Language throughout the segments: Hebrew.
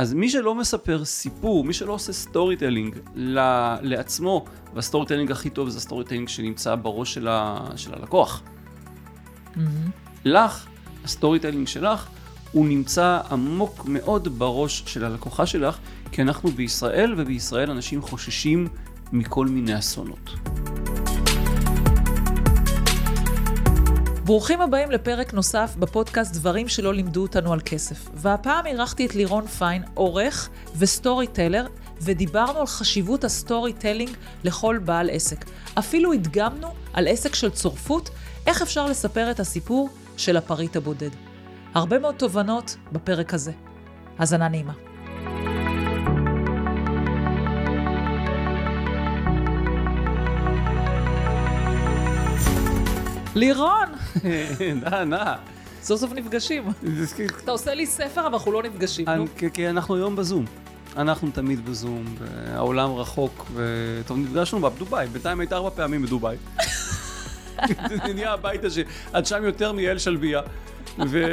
אז מי שלא מספר סיפור, מי שלא עושה storytelling לעצמו, וה storytelling הכי טוב זה ה storytelling שנמצא בראש של, ה, של הלקוח. Mm-hmm. לך, ה storytelling שלך, הוא נמצא עמוק מאוד בראש של הלקוחה שלך, כי אנחנו בישראל, ובישראל אנשים חוששים מכל מיני אסונות. ברוכים הבאים לפרק נוסף בפודקאסט דברים שלא לימדו אותנו על כסף. והפעם אירחתי את לירון פיין, עורך ו storyteller, ודיברנו על חשיבות ה storytelling לכל בעל עסק. אפילו הדגמנו על עסק של צורפות, איך אפשר לספר את הסיפור של הפריט הבודד. הרבה מאוד תובנות בפרק הזה. האזנה נעימה. לירון! נא, נא. סוף סוף נפגשים. אתה עושה לי ספר, אבל אנחנו לא נפגשים. כי אנחנו היום בזום. אנחנו תמיד בזום, והעולם רחוק, וטוב, נפגשנו בדובאי, בינתיים היית ארבע פעמים בדובאי. זה נהיה הביתה שעד שם יותר מאל שלביה. ו...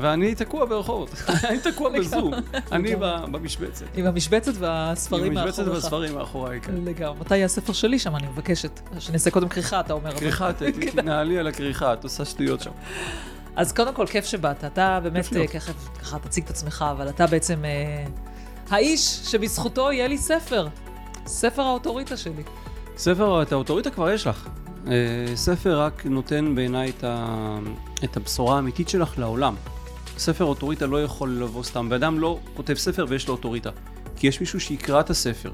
ואני תקוע ברחובות, אני תקוע בזום, אני במשבצת. עם המשבצת והספרים מאחוריך. עם המשבצת והספרים מאחוריי, כן. לגמרי. מתי יהיה הספר שלי שם, אני מבקשת. שאני אעשה קודם כריכה, אתה אומר. כריכה, תנהלי על הכריכה, את עושה שטויות שם. אז קודם כל, כיף שבאת. אתה באמת, ככה תציג את עצמך, אבל אתה בעצם אה, האיש שבזכותו יהיה לי ספר. ספר האוטוריטה שלי. ספר, את האוטוריטה כבר יש לך. אה, ספר רק נותן בעיניי את, ה... את הבשורה האמיתית שלך לעולם. ספר אוטוריטה לא יכול לבוא סתם. בן אדם לא כותב ספר ויש לו אוטוריטה. כי יש מישהו שיקרא את הספר.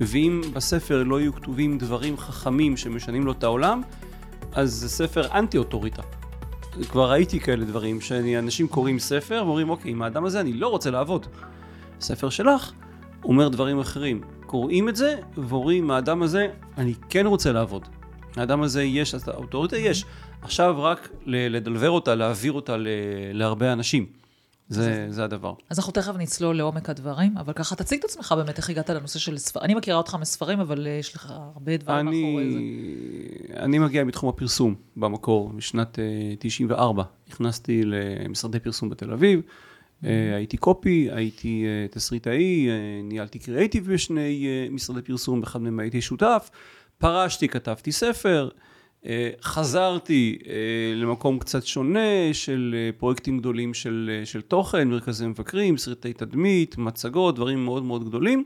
ואם בספר לא יהיו כתובים דברים חכמים שמשנים לו את העולם, אז זה ספר אנטי אוטוריטה. כבר ראיתי כאלה דברים, שאנשים קוראים ספר ואומרים, אוקיי, עם האדם הזה אני לא רוצה לעבוד. ספר שלך אומר דברים אחרים. קוראים את זה ואומרים, האדם הזה אני כן רוצה לעבוד. האדם הזה יש, אז האוטוריטה יש. עכשיו רק לדלבר אותה, להעביר אותה להרבה אנשים. זה, זה הדבר. אז אנחנו תכף נצלול לעומק הדברים, אבל ככה תציג את עצמך באמת, איך הגעת לנושא של ספרים. אני מכירה אותך מספרים, אבל יש לך הרבה דברים אני, מאחורי זה. אני מגיע מתחום הפרסום במקור, משנת 94. אה, נכנסתי למשרדי פרסום בתל אביב, mm-hmm. הייתי קופי, הייתי אה, תסריטאי, ניהלתי קריאייטיב בשני משרדי פרסום, באחד מהם הייתי שותף. פרשתי, כתבתי ספר, אה, חזרתי אה, למקום קצת שונה של אה, פרויקטים גדולים של, של תוכן, מרכזי מבקרים, סרטי תדמית, מצגות, דברים מאוד מאוד גדולים.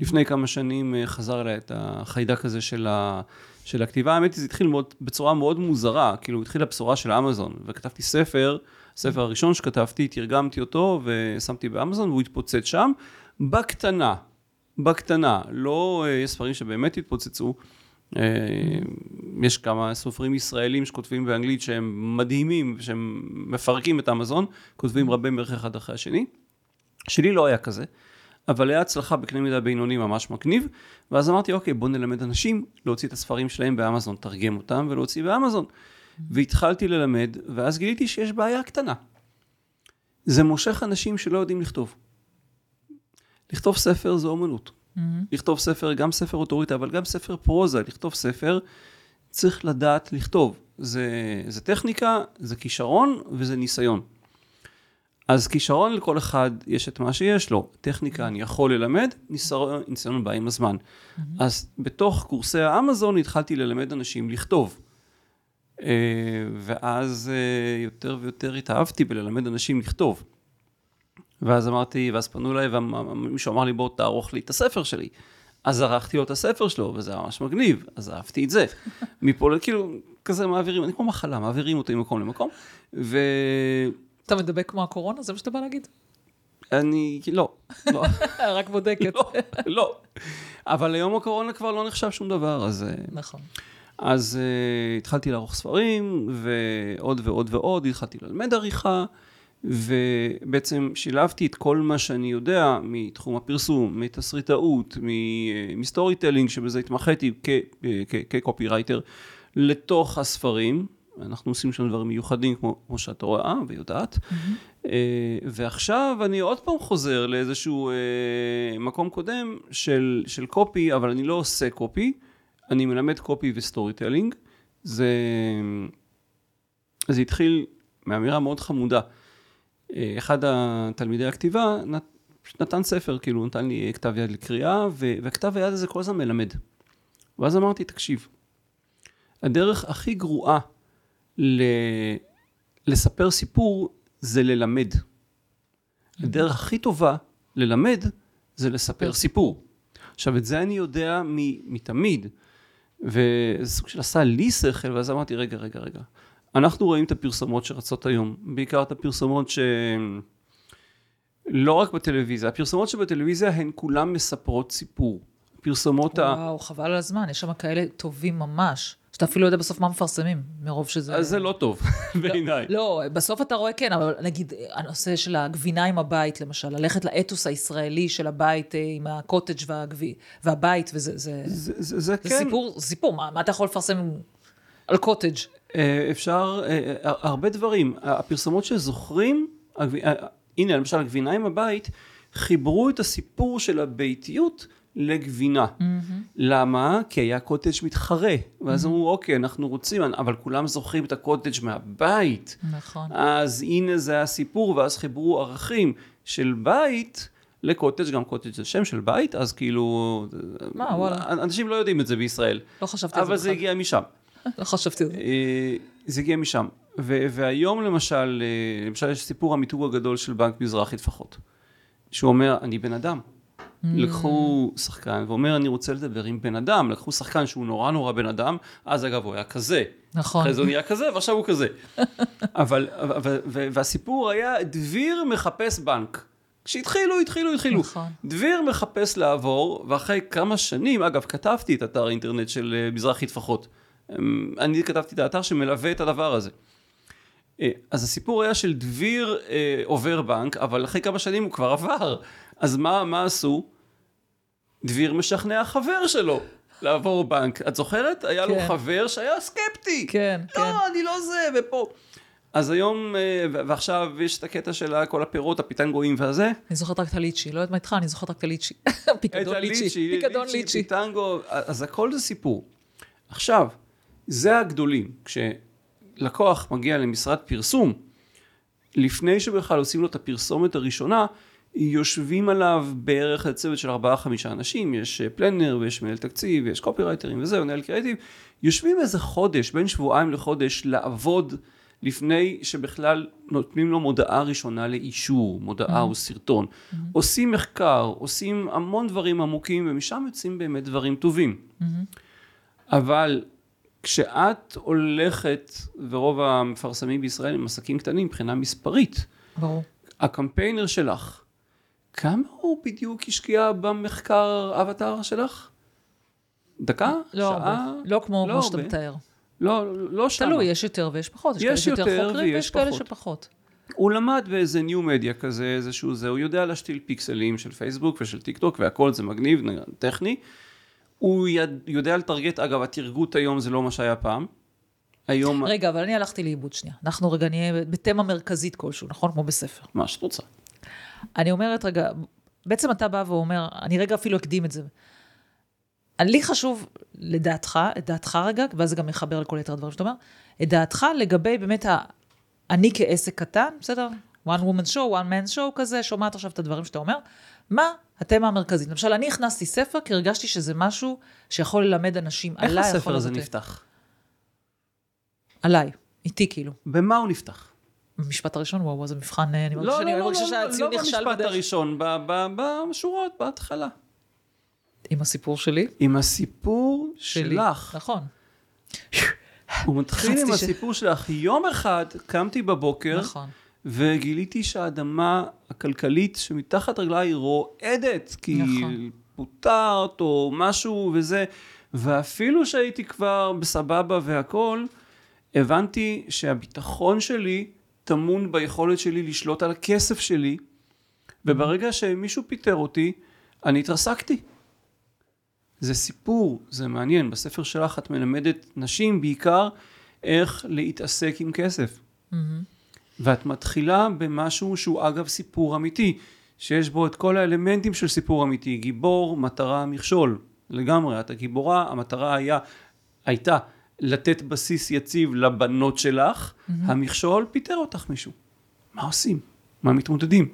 לפני כמה שנים חזר אליי את החיידק הזה של, ה, של הכתיבה. האמת היא, זה התחיל מאוד, בצורה מאוד מוזרה, כאילו התחילה בשורה של אמזון, וכתבתי ספר, הספר הראשון שכתבתי, תרגמתי אותו ושמתי באמזון והוא התפוצץ שם, בקטנה. בקטנה, לא יש אה, ספרים שבאמת התפוצצו. אה, יש כמה סופרים ישראלים שכותבים באנגלית שהם מדהימים, שהם מפרקים את אמזון, כותבים רבי מערך אחד אחרי השני. שלי לא היה כזה, אבל היה הצלחה בקנה מידה בינוני ממש מגניב, ואז אמרתי, אוקיי, בוא נלמד אנשים להוציא את הספרים שלהם באמזון, תרגם אותם ולהוציא באמזון. והתחלתי ללמד, ואז גיליתי שיש בעיה קטנה. זה מושך אנשים שלא יודעים לכתוב. לכתוב ספר זה אומנות. Mm-hmm. לכתוב ספר, גם ספר אוטוריטה, אבל גם ספר פרוזה, לכתוב ספר, צריך לדעת לכתוב. זה, זה טכניקה, זה כישרון וזה ניסיון. אז כישרון לכל אחד יש את מה שיש לו. טכניקה mm-hmm. אני יכול ללמד, ניסיון, ניסיון בא עם הזמן. Mm-hmm. אז בתוך קורסי האמזון התחלתי ללמד אנשים לכתוב. אה, ואז אה, יותר ויותר התאהבתי בללמד אנשים לכתוב. ואז אמרתי, ואז פנו אליי, ומישהו אמר לי, בוא תערוך לי את הספר שלי. אז ערכתי לו את הספר שלו, וזה היה ממש מגניב, אז אהבתי את זה. מפה, כאילו, כזה מעבירים, אני כמו מחלה, מעבירים אותי ממקום למקום, ו... אתה מדבק כמו הקורונה? זה מה שאתה בא להגיד? אני, לא, לא. רק בודקת. לא, לא. אבל היום הקורונה כבר לא נחשב שום דבר, אז... אה, נכון. אז uh, התחלתי לערוך ספרים, ועוד ועוד ועוד, התחלתי ללמד עריכה. ובעצם שילבתי את כל מה שאני יודע מתחום הפרסום, מתסריטאות, מ storytelling שבזה התמחיתי כ copywriter לתוך הספרים, אנחנו עושים שם דברים מיוחדים כמו, כמו שאת רואה ויודעת, mm-hmm. ועכשיו אני עוד פעם חוזר לאיזשהו אה, מקום קודם של, של copy, אבל אני לא עושה copy, אני מלמד copy ו storytelling, זה, זה התחיל מאמירה מאוד חמודה. אה, אחד התלמידי הכתיבה נת, נתן ספר, כאילו נתן לי כתב יד לקריאה, והכתב היד הזה כל הזמן מלמד. ואז אמרתי, תקשיב, הדרך הכי גרועה ל... לספר סיפור זה ללמד. הדרך הכי טובה ללמד זה לספר סיפור. עכשיו, את זה אני יודע מתמיד, וזה סוג של עשה לי שכל, ואז אמרתי, רגע, רגע, רגע. אנחנו רואים את הפרסומות שרצות היום, בעיקר את הפרסומות ש... לא רק בטלוויזיה, הפרסומות שבטלוויזיה הן כולן מספרות סיפור. פרסומות וואו, ה... וואו, חבל על הזמן, יש שם כאלה טובים ממש. שאתה אפילו לא יודע בסוף מה מפרסמים, מרוב שזה... אז זה לא טוב, בעיניי. לא, בסוף אתה רואה כן, אבל נגיד, הנושא של הגבינה עם הבית, למשל, ללכת לאתוס הישראלי של הבית אה, עם הקוטג' והגבי, והבית, וזה... זה, זה, זה, זה כן. זה סיפור, סיפור, מה, מה אתה יכול לפרסם על קוטג'? אה, אפשר, אה, הרבה דברים. הפרסומות שזוכרים, הנה, למשל, הגבינה עם הבית, חיברו את הסיפור של הביתיות לגבינה. Mm-hmm. למה? כי היה קוטג' מתחרה. ואז mm-hmm. אמרו, אוקיי, אנחנו רוצים, אבל כולם זוכרים את הקוטג' מהבית. נכון. אז הנה זה הסיפור, ואז חיברו ערכים של בית. לקוטג', גם קוטג' זה שם של בית, אז כאילו... מה, וואלה. אנשים לא יודעים את זה בישראל. לא חשבתי על זה אבל זה הגיע משם. לא חשבתי על זה. אה, זה הגיע משם. והיום למשל, אה, למשל יש סיפור המיתוג הגדול של בנק מזרחי לפחות. שהוא אומר, אני בן אדם. Mm. לקחו שחקן ואומר אני רוצה לדבר עם בן אדם, לקחו שחקן שהוא נורא נורא בן אדם, אז אגב הוא היה כזה. נכון. אחרי זה הוא נהיה כזה ועכשיו הוא כזה. אבל, והסיפור היה דביר מחפש בנק. כשהתחילו, התחילו, התחילו. נכון. דביר מחפש לעבור, ואחרי כמה שנים, אגב, כתבתי את אתר האינטרנט של אה, מזרחי טפחות. אמ, אני כתבתי את האתר שמלווה את הדבר הזה. אה, אז הסיפור היה של דביר אה, עובר בנק, אבל אחרי כמה שנים הוא כבר עבר. אז מה, מה עשו? דביר משכנע חבר שלו לעבור בנק. את זוכרת? היה כן. לו חבר שהיה סקפטי. כן, לא, כן. לא, אני לא זה, ופה. אז היום, אה, ועכשיו יש את הקטע של כל הפירות, הפיטנגואים והזה. אני זוכרת רק את הליצ'י, לא יודעת מה איתך, אני זוכרת רק את הליצ'י. פיקדון ליצ'י. פיקדון ליצ'י. פיטנגו, אז הכל זה סיפור. עכשיו, זה הגדולים. כשלקוח מגיע למשרד פרסום, לפני שבכלל עושים לו את הפרסומת הראשונה, יושבים עליו בערך צוות של ארבעה חמישה אנשים, יש פלנר ויש מנהל תקציב ויש קופירייטרים וזהו, מנהל קריאיטיב, יושבים איזה חודש, בין שבועיים לחודש, לעבוד לפני שבכלל נותנים לו מודעה ראשונה לאישור, מודעה mm-hmm. או סרטון. Mm-hmm. עושים מחקר, עושים המון דברים עמוקים ומשם יוצאים באמת דברים טובים. Mm-hmm. אבל כשאת הולכת, ורוב המפרסמים בישראל הם עסקים קטנים מבחינה מספרית, ברור. הקמפיינר שלך, כמה הוא בדיוק השקיע במחקר אבטאר שלך? דקה? לא שעה? הרבה. לא כמו לא שאתה מתאר. לא, לא שמה. תלוי, יש יותר ויש פחות. יש, יש כאלה יותר חוקרים ויש כאלה שפחות. הוא למד באיזה ניו מדיה כזה, איזשהו זה, הוא יודע להשתיל פיקסלים של פייסבוק ושל טיק טוק והכל זה מגניב, טכני. הוא יד, יודע לטרגט, אגב, התרגות היום זה לא מה שהיה פעם. היום... רגע, אבל אני הלכתי לאיבוד שנייה. אנחנו רגע נהיה בתמה מרכזית כלשהו, נכון? כמו בספר. מה שאת רוצה. אני אומרת, רגע, בעצם אתה בא ואומר, אני רגע אפילו אקדים את זה. לי חשוב, לדעתך, את דעתך רגע, ואז זה גם מחבר לכל יתר הדברים שאתה אומר, את דעתך לגבי באמת, ה... אני כעסק קטן, בסדר? one woman show, one man show כזה, שומעת עכשיו את הדברים שאתה אומר. מה התמה המרכזית? למשל, אני הכנסתי ספר כי הרגשתי שזה משהו שיכול ללמד אנשים עליי. איך הספר הזה נפתח? עליי, איתי כאילו. במה הוא נפתח? במשפט הראשון, וואו, איזה מבחן, אני מרגישה לא, שאני לא, מרגישה לא, שהציון נכשל בדרך. לא במשפט הראשון, בשורות, בהתחלה. עם הסיפור שלי? עם הסיפור שלך. נכון. הוא מתחיל עם הסיפור שלך. יום אחד קמתי בבוקר, נכון. וגיליתי שהאדמה הכלכלית שמתחת רגליי רועדת, כי נכון. פוטרת או משהו וזה, ואפילו שהייתי כבר בסבבה והכל, הבנתי שהביטחון שלי טמון ביכולת שלי לשלוט על הכסף שלי, וברגע שמישהו פיטר אותי, אני התרסקתי. זה סיפור, זה מעניין, בספר שלך את מלמדת נשים בעיקר איך להתעסק עם כסף. Mm-hmm. ואת מתחילה במשהו שהוא אגב סיפור אמיתי, שיש בו את כל האלמנטים של סיפור אמיתי, גיבור, מטרה, מכשול, לגמרי, את הגיבורה, המטרה היה, הייתה לתת בסיס יציב לבנות שלך, mm-hmm. המכשול פיטר אותך מישהו. מה עושים? מהמתמודדים.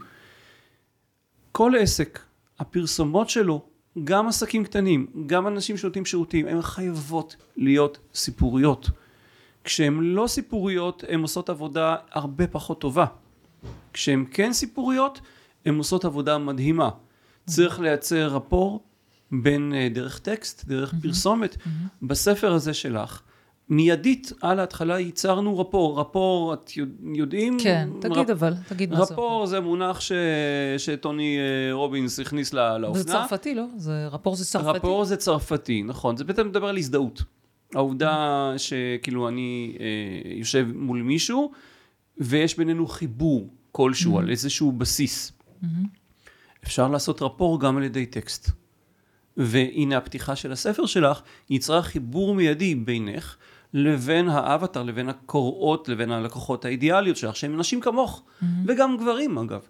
כל עסק, הפרסומות שלו, גם עסקים קטנים, גם אנשים שנותנים שירותים, הן חייבות להיות סיפוריות. כשהן לא סיפוריות, הן עושות עבודה הרבה פחות טובה. כשהן כן סיפוריות, הן עושות עבודה מדהימה. צריך לייצר רפור בין אה, דרך טקסט, דרך פרסומת. בספר הזה שלך, מיידית על ההתחלה ייצרנו רפור. רפור, את יודע- יודעים? כן, תגיד רפ- אבל, תגיד מה זה. רפור זה מונח ש... שטוני אה, רובינס הכניס לאופנה. זה צרפתי, לא? זה רפור זה צרפתי? רפור זה צרפתי, נכון. זה בעצם מדבר על הזדהות. העובדה שכאילו אני אה, יושב מול מישהו, ויש בינינו חיבור כלשהו על איזשהו בסיס. אפשר לעשות רפור גם על ידי טקסט. והנה הפתיחה של הספר שלך, יצרה חיבור מיידי בינך לבין האבטר, לבין הקוראות, לבין הלקוחות האידיאליות שלך, שהם נשים כמוך, וגם גברים אגב,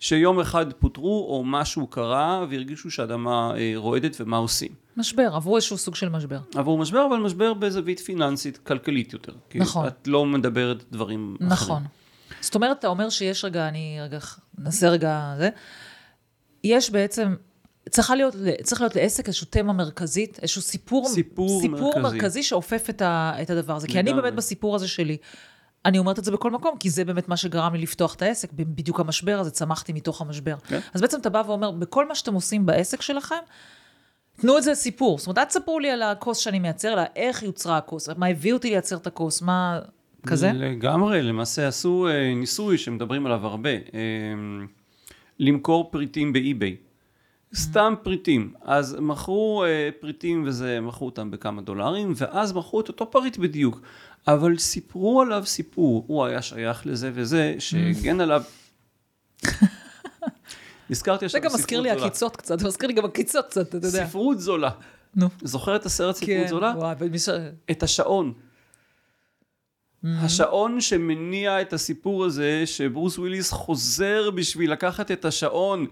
שיום אחד פוטרו או משהו קרה והרגישו שהאדמה אה, רועדת ומה עושים. משבר, עברו איזשהו סוג של משבר. עבור משבר, אבל משבר בזווית פיננסית, כלכלית יותר. כי נכון. את לא מדברת דברים אחרים. נכון. זאת אומרת, אתה אומר שיש רגע, אני רגע, נעשה רגע זה. יש בעצם, צריכה להיות, צריך להיות לעסק איזשהו תמה מרכזית, איזשהו סיפור, סיפור סיפור מרכזי. מרכזי שאופף את, ה, את הדבר הזה. כי אני. באמת בסיפור הזה שלי, אני אומרת את זה בכל מקום, כי זה באמת מה שגרם לי לפתוח את העסק, בדיוק המשבר הזה, צמחתי מתוך המשבר. כן. אז בעצם אתה בא ואומר, בכל מה שאתם עושים בעסק שלכם, תנו את זה סיפור. זאת אומרת, אל תספרו לי על הכוס שאני מייצר, אלא איך יוצרה הכוס, מה הביא אותי לייצר את הכוס, מה... כזה? לגמרי, למעשה עשו אה, ניסוי שמדברים עליו הרבה, אה, למכור פריטים באי-ביי. סתם פריטים. אז מכרו אה, פריטים וזה, מכרו אותם בכמה דולרים, ואז מכרו את אותו פריט בדיוק. אבל סיפרו עליו סיפור, הוא היה שייך לזה וזה, שהגן עליו. נזכרתי זה עכשיו גם מזכיר לי בספרות זולה. עקיצות קצת, זה מזכיר לי גם עקיצות קצת, אתה יודע. ספרות זולה. נו. זוכר את הסרט ספרות כן, זולה? וואי, ומי ש... את השעון. השעון שמניע את הסיפור הזה, שברוס וויליס חוזר בשביל לקחת את השעון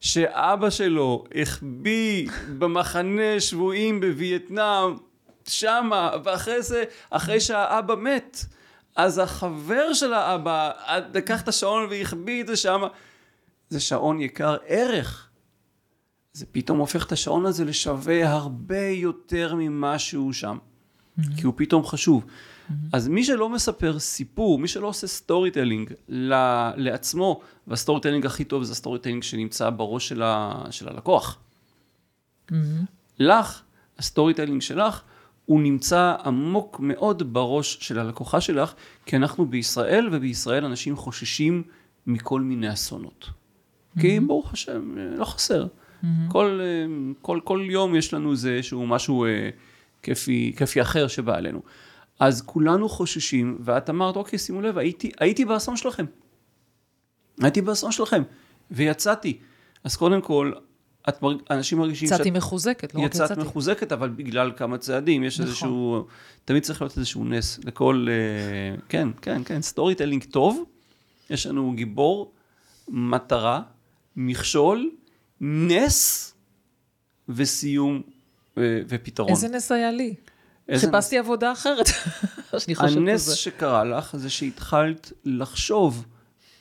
שאבא שלו החביא במחנה שבויים בווייטנאם, שמה, ואחרי זה, אחרי שהאבא מת, אז החבר של האבא לקח את השעון והחביא את זה שמה. זה שעון יקר ערך. זה פתאום הופך את השעון הזה לשווה הרבה יותר ממה שהוא שם. כי הוא פתאום חשוב. אז מי שלא מספר סיפור, מי שלא עושה storytelling לעצמו, וה storytelling הכי טוב זה ה storytelling שנמצא בראש של, ה, של הלקוח. לך, ה storytelling שלך, הוא נמצא עמוק מאוד בראש של הלקוחה שלך, כי אנחנו בישראל, ובישראל אנשים חוששים מכל מיני אסונות. כי ברוך השם, לא חסר. כל, אה, כל, כל יום יש לנו איזה איזשהו משהו אה, כיפי, כיפי אחר שבא עלינו. אז כולנו חוששים, ואת אמרת, אוקיי, שימו לב, הייתי, הייתי באסון שלכם. הייתי באסון שלכם, ויצאתי. אז קודם כל, את מרג... אנשים מרגישים יצאתי מחוזקת, לא רק יצאת יצאתי. מחוזקת, אבל בגלל כמה צעדים, יש נכון. איזשהו, תמיד צריך להיות איזשהו נס לכל, אה, כן, כן, כן, storytelling טוב, יש לנו גיבור, מטרה, מכשול, נס וסיום אה, ופתרון. איזה נס היה לי. חיפשתי עבודה אחרת. שאני חושבת על הנס. שקרה לך זה שהתחלת לחשוב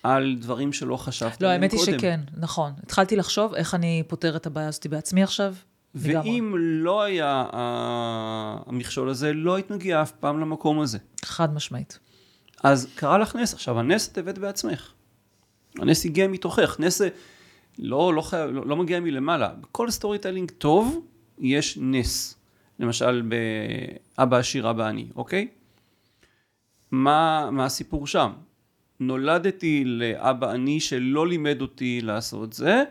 על דברים שלא חשבת לא, עליהם האמת היא קודם. שכן, נכון. התחלתי לחשוב איך אני פותר את הבעיה הזאת בעצמי עכשיו. ואם לא היה אה, המכשול הזה, לא היית מגיעה אף פעם למקום הזה. חד משמעית. אז קרה לך נס. עכשיו, הנס, את הבאת בעצמך. הנס הגיע מתוכך. נס לא, לא, חייב, לא, לא מגיע מלמעלה. בכל storytelling טוב יש נס. למשל, באבא עשיר, אבא עני, אוקיי? מה, מה הסיפור שם? נולדתי לאבא עני שלא לימד אותי לעשות זה,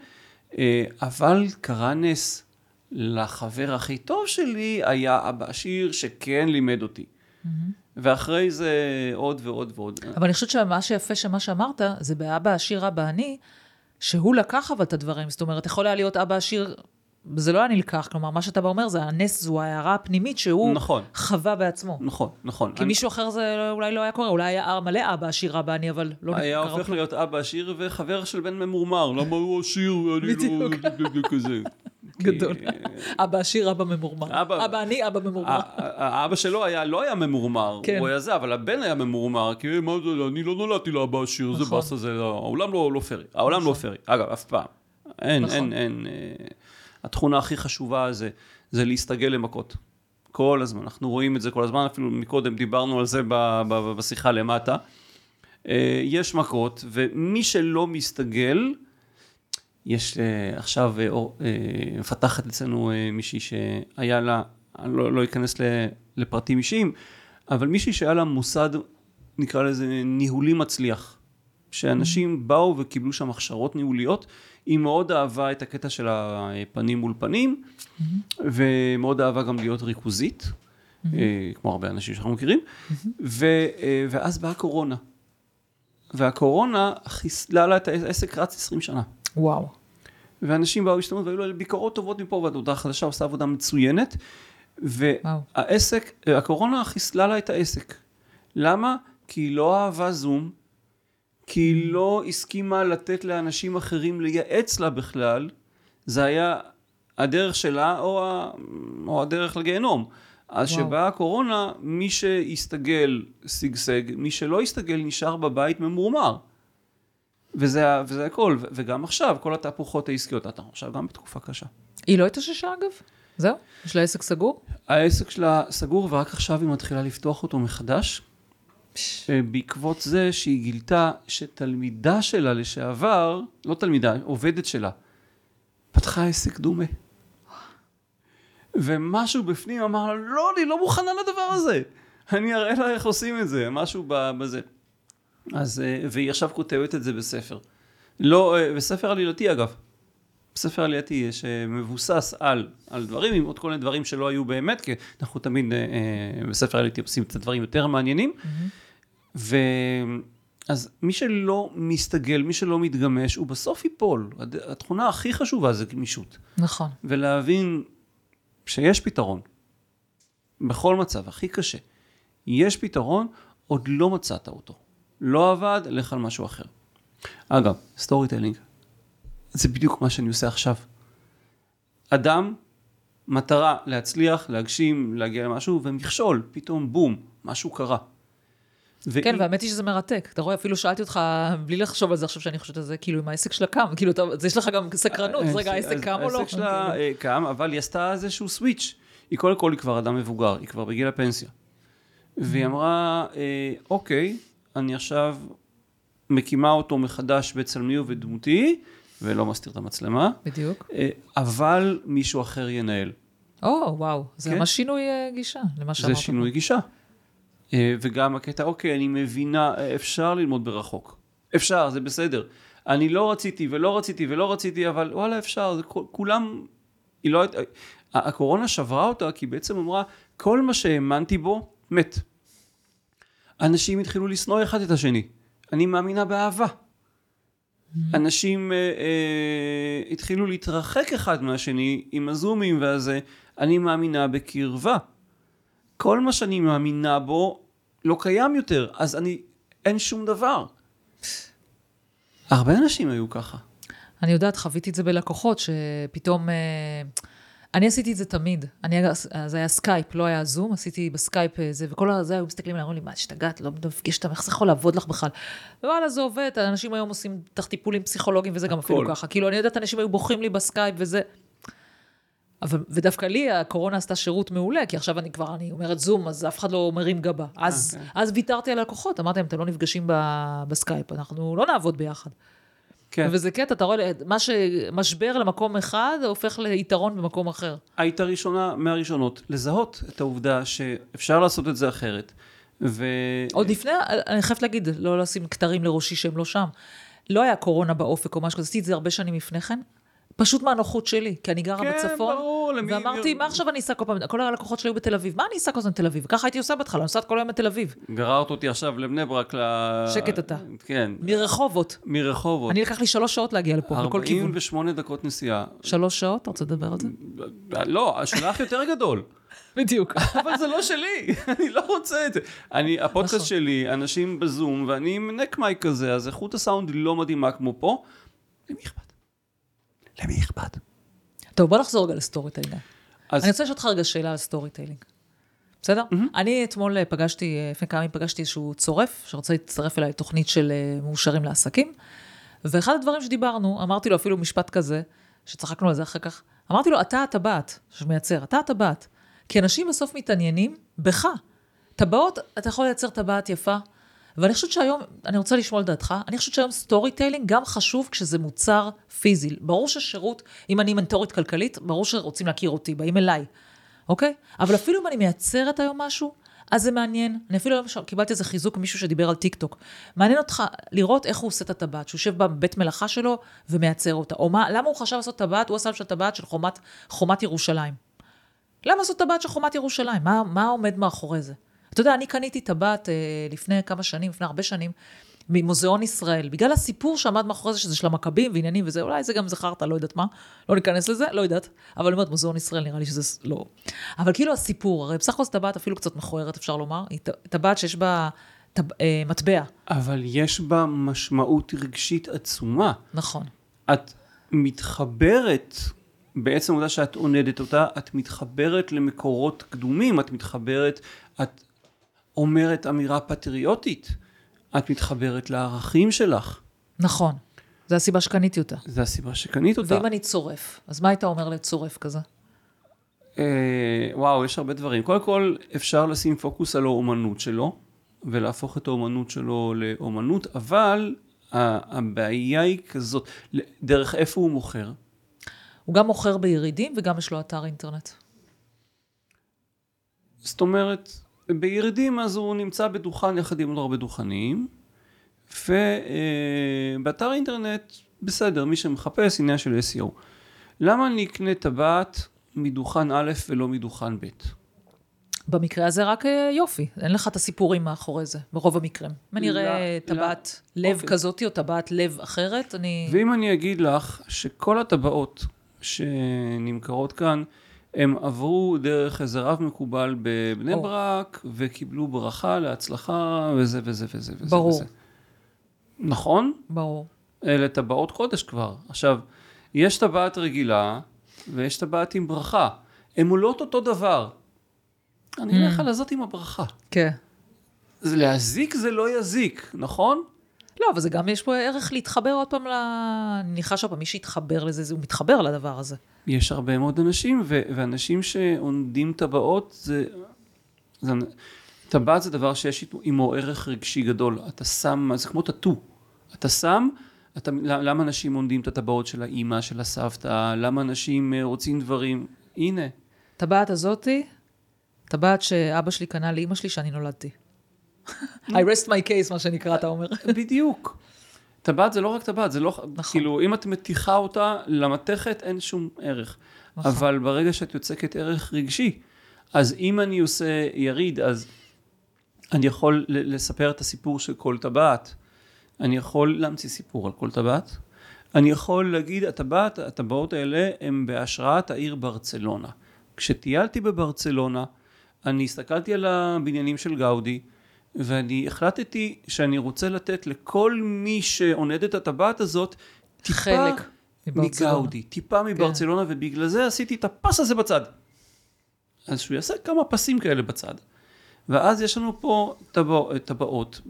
אה, אבל קרה נס. לחבר הכי טוב שלי היה אבא עשיר שכן לימד אותי. ואחרי זה עוד ועוד ועוד. אבל אני חושבת שמה שיפה שמה שאמרת, זה באבא עשיר, אבא עני, שהוא לקח אבל את הדברים. זאת אומרת, יכול היה להיות אבא עשיר, זה לא היה נלקח. כלומר, מה שאתה בא אומר זה הנס, זו ההערה הפנימית שהוא נכון. חווה בעצמו. נכון, נכון. כי מישהו אחר זה אולי לא היה קורה, אולי היה מלא אבא עשיר, אבא עני, אבל לא היה הופך כלום. להיות אבא עשיר וחבר של בן ממורמר, למה הוא עשיר ואני. לא... כזה. גדול. אבא עשיר, אבא ממורמר. אבא- אני, אבא ממורמר. האבא שלו היה, לא היה ממורמר, כן. הוא היה זה, אבל הבן היה ממורמר, כי מה זה, אני לא נולדתי לאבא עשיר, זה נכון. באסה, זה, לא- העולם לא, לא פרי, העולם לא פרי, אגב, אף פעם. אין, נכון. אין, אין, אה, התכונה הכי חשובה זה, זה להסתגל למכות. כל הזמן, אנחנו רואים את זה כל הזמן, אפילו מקודם דיברנו על זה ב- ב- בשיחה למטה. אה, יש מכות, ומי שלא מסתגל, יש אה, עכשיו אה, מפתחת אצלנו מישהי שהיה לה, אני לא, לא אכנס לפרטים אישיים, אבל מישהי שהיה לה מוסד, נקרא לזה ניהולי מצליח. שאנשים באו וקיבלו שם הכשרות ניהוליות, היא מאוד אהבה את הקטע של הפנים מול פנים, ומאוד אהבה גם להיות ריכוזית, אה, כמו הרבה אנשים שאנחנו מכירים, ו, אה, ואז באה קורונה. והקורונה חיסלה לה את העסק רץ 20 שנה. וואו. ואנשים באו להשתמש והיו לה ביקורות טובות מפה ועד הודעה חדשה עושה עבודה מצוינת. וואו. והעסק, הקורונה חיסלה לה את העסק. למה? כי היא לא אהבה זום, כי היא לא הסכימה לתת לאנשים אחרים לייעץ לה בכלל. זה היה הדרך שלה או, ה... או הדרך לגיהנום. אז. שבאה הקורונה, מי שהסתגל שגשג, מי שלא הסתגל נשאר בבית ממורמר. וזה, וזה הכל, וגם עכשיו, כל התהפוכות העסקיות, אנחנו עכשיו גם בתקופה קשה. היא לא התאוששה אגב? זהו? יש לה עסק סגור? העסק שלה סגור ורק עכשיו היא מתחילה לפתוח אותו מחדש, בעקבות זה שהיא גילתה שתלמידה שלה לשעבר, לא תלמידה, עובדת שלה, פתחה עסק דומה. ומשהו בפנים אמר לה, לא, אני לא מוכנה לדבר הזה. אני אראה לה איך עושים את זה, משהו בזה. אז, אה, והיא עכשיו כותבת את זה בספר. לא, אה, בספר עלילתי אגב. ספר עלייתי שמבוסס על, על דברים, עם עוד כל מיני דברים שלא היו באמת, כי אנחנו תמיד אה, אה, בספר עלייתי עושים את הדברים יותר מעניינים. ו... אז מי שלא מסתגל, מי שלא מתגמש, הוא בסוף ייפול. התכונה הכי חשובה זה גמישות. נכון. ולהבין שיש פתרון. בכל מצב, הכי קשה. יש פתרון, עוד לא מצאת אותו. לא עבד, לך על משהו אחר. אגב, storytelling, זה בדיוק מה שאני עושה עכשיו. אדם, מטרה להצליח, להגשים, להגיע למשהו, ומכשול, פתאום בום, משהו קרה. כן, והיא- והאמת היא שזה מרתק. אתה רואה, אפילו שאלתי אותך, בלי לחשוב על זה עכשיו שאני חושבת על זה, כאילו, אם העסק שלה קם, כאילו, אתה- אז יש לך גם סקרנות, אז רגע, העסק אז קם או לא? העסק שלה כאילו. אה, קם, אבל היא עשתה איזשהו סוויץ'. היא קודם כל, היא כבר אדם מבוגר, היא כבר בגיל הפנסיה. והיא אמרה, אה, אוקיי, אני עכשיו מקימה אותו מחדש בצלמי ובדמותי, ולא מסתיר את המצלמה, בדיוק. אה, אבל מישהו אחר ינהל. או, וואו, זה כן. ממש שינוי אה, גישה למה שאמרת. זה שינוי גישה. אה, וגם הקטע, אוקיי, אני מבינה, אפשר ללמוד ברחוק. אפשר, זה בסדר. אני לא רציתי ולא רציתי ולא רציתי, אבל וואלה, אפשר, זה כולם... היא לא... הייתה- הקורונה שברה אותה, כי בעצם אמרה, כל מה שהאמנתי בו, מת. אנשים התחילו לשנוא אחד את השני. אני מאמינה באהבה. אנשים אה, אה, התחילו להתרחק אחד מהשני עם הזומים והזה, אני מאמינה בקרבה. כל מה שאני מאמינה בו לא קיים יותר, אז אני, אין שום דבר. הרבה אנשים היו ככה. אני יודעת, חוויתי את זה בלקוחות, שפתאום... אה, אני עשיתי את זה תמיד. אני, זה היה סקייפ, לא היה זום, עשיתי בסקייפ אה, זה, וכל הזה היו מסתכלים עליי, אמרו לי, מה, השתגעת, לא נפגשת, איך זה יכול לעבוד לך בכלל? וואלה, זה עובד, אנשים היום עושים טיפולים פסיכולוגיים, וזה גם אפילו הכל. ככה. כאילו, אני יודעת, אנשים היו בוכים לי בסקייפ וזה. אבל, ודווקא לי הקורונה עשתה שירות מעולה, כי עכשיו אני כבר, אני אומרת זום, אז אף אחד לא מרים גבה. אז, כן. אז ויתרתי על הלקוחות, אמרתי להם, אתם לא נפגשים בסקייפ, אנחנו לא נעבוד ביחד. כן. וזה קטע, אתה רואה, מה שמשבר למקום אחד, הופך ליתרון במקום אחר. היית ראשונה מהראשונות לזהות את העובדה שאפשר לעשות את זה אחרת. ו... עוד לפני, אני חייבת להגיד, לא לשים כתרים לראשי שהם לא שם. לא היה קורונה באופק או משהו כזה, עשיתי את זה הרבה שנים לפני כן. פשוט מהנוחות שלי, כי אני גרה כן, בצפון. ברור, למי- ואמרתי, מה עכשיו אני אסע כל פעם? כל הלקוחות שלי היו בתל אביב, מה אני אסע כל הזמן בתל אביב? ככה הייתי עושה בהתחלה, אני נוסעת כל היום בתל אביב. גררת אותי עכשיו לבני ברק ל... שקט אתה. כן. מרחובות. מרחובות. אני לקח לי שלוש שעות להגיע לפה, בכל כיוון. 48 דקות נסיעה. שלוש שעות? אתה רוצה לדבר על זה? לא, השלח יותר גדול. בדיוק. אבל זה לא שלי, אני לא רוצה את זה. אני, הפודקאסט נכון. שלי, אנשים בזום, ואני עם neck mic כזה, אז איכות הסאונד לא מדהימה כמו פה. למי אכפת? למי אכפת? טוב, בוא נחזור רגע ל storytelling. אז אני רוצה לשאול אותך רגע שאלה על storytelling. בסדר? אני אתמול אה, פגשתי, אה, לפני כמה ימים פגשתי איזשהו צורף, שרוצה להצטרף אליי לתוכנית של אה, מאושרים לעסקים, ואחד הדברים שדיברנו, אמרתי לו אפילו משפט כזה, שצחקנו על זה אחר כך, אמרתי לו, אתה הטבעת שמייצר, אתה הטבעת. כי אנשים בסוף מתעניינים בך. טבעות, אתה יכול לייצר טבעת יפה, ואני חושבת שהיום, אני רוצה לשמוע על דעתך, אני חושבת שהיום storytelling גם חשוב כשזה מוצר פיזי. ברור ששירות, אם אני מנטורית כלכלית, ברור שרוצים להכיר אותי, באים אליי, אוקיי? אבל אפילו אם אני מייצרת היום משהו, אז זה מעניין. אני אפילו היום קיבלתי איזה חיזוק ממישהו שדיבר על טיק טוק. מעניין אותך לראות איך הוא עושה את הטבעת, שהוא יושב בבית מלאכה שלו ומייצר אותה. או מה, למה הוא חשב לעשות טבעת? הוא עשה שם טבעת של חומת, חומת ירושלים. למה לעשות טבעת של חומת ירושלים? מה, מה עומד מאחורי זה? אתה יודע, אני קניתי טבעת אה, לפני כמה שנים, לפני הרבה שנים, ממוזיאון ישראל, בגלל הסיפור שעמד מאחורי זה, שזה של המכבים ועניינים וזה, אולי זה גם זכרת, לא יודעת מה, לא ניכנס לזה, לא יודעת, אבל אני אומרת, מוזיאון ישראל, נראה לי שזה לא. אבל כאילו הסיפור, הרי בסך הכל זו טבעת אפילו קצת מכוערת, אפשר לומר, היא טבעת שיש בה טב, אה, מטבע. אבל יש בה משמעות רגשית עצומה. נכון. את מתחברת, בעצם העובדה שאת עונדת אותה, את מתחברת למקורות קדומים, את מתחברת, את אומרת אמירה פטריוטית, את מתחברת לערכים שלך. נכון. זו הסיבה שקניתי אותה. זו הסיבה שקנית אותה. ואם אני צורף, אז מה היית אומר לצורף כזה? אה, וואו, יש הרבה דברים. קודם כל, אפשר לשים פוקוס על האומנות שלו, ולהפוך את האומנות שלו לאומנות, אבל הבעיה היא כזאת, דרך איפה הוא מוכר? הוא גם מוכר בירידים וגם יש לו אתר אינטרנט. זאת אומרת, בירידים אז הוא נמצא בדוכן יחד עם עוד הרבה דוכנים, ובאתר אינטרנט, בסדר, מי שמחפש עניין של SEO. למה אני אקנה טבעת מדוכן א' ולא מדוכן ב'? במקרה הזה רק אה, יופי, אין לך את הסיפורים מאחורי זה, ברוב המקרים. אם אני אראה טבעת לב אוקיי. כזאתי או טבעת לב אחרת, אני... ואם אני אגיד לך שכל הטבעות שנמכרות כאן, הם עברו דרך איזה רב מקובל בבני או. ברק, וקיבלו ברכה להצלחה, וזה וזה וזה וזה. ברור. וזה. נכון? ברור. אלה טבעות קודש כבר. עכשיו, יש טבעת רגילה, ויש טבעת עם ברכה. הן עולות אותו דבר. אני אלך mm. על הזאת עם הברכה. כן. להזיק זה לא יזיק, נכון? לא, אבל זה גם, יש פה ערך להתחבר עוד פעם ל... אני מניחה שעוד פעם, מי שיתחבר לזה, הוא מתחבר לדבר הזה. יש הרבה מאוד אנשים, ו- ואנשים שעונדים טבעות, זה... זה... טבעת זה דבר שיש עמו ערך רגשי גדול. אתה שם, זה כמו טאטו. אתה שם, אתה, למה אנשים עונדים את הטבעות של האימא, של הסבתא? למה אנשים אה, רוצים דברים? הנה. טבעת הזאתי, טבעת שאבא שלי קנה לאימא שלי שאני נולדתי. I rest my case, מה שנקרא, אתה אומר. בדיוק. טבעת זה לא רק טבעת, זה לא, נכון. כאילו, אם את מתיחה אותה למתכת, אין שום ערך. נכון. אבל ברגע שאת יוצקת ערך רגשי, אז אם אני עושה יריד, אז אני יכול לספר את הסיפור של כל טבעת. אני יכול להמציא סיפור על כל טבעת. אני יכול להגיד, הטבעת, הטבעות האלה הם בהשראת העיר ברצלונה. כשטיילתי בברצלונה, אני הסתכלתי על הבניינים של גאודי, ואני החלטתי שאני רוצה לתת לכל מי שעונד את הטבעת הזאת טיפה חלק מגאודי, טיפה. מברצלונה, כן. ובגלל זה עשיתי את הפס הזה בצד. אז שהוא יעשה כמה פסים כאלה בצד. ואז יש לנו פה טבע, טבעות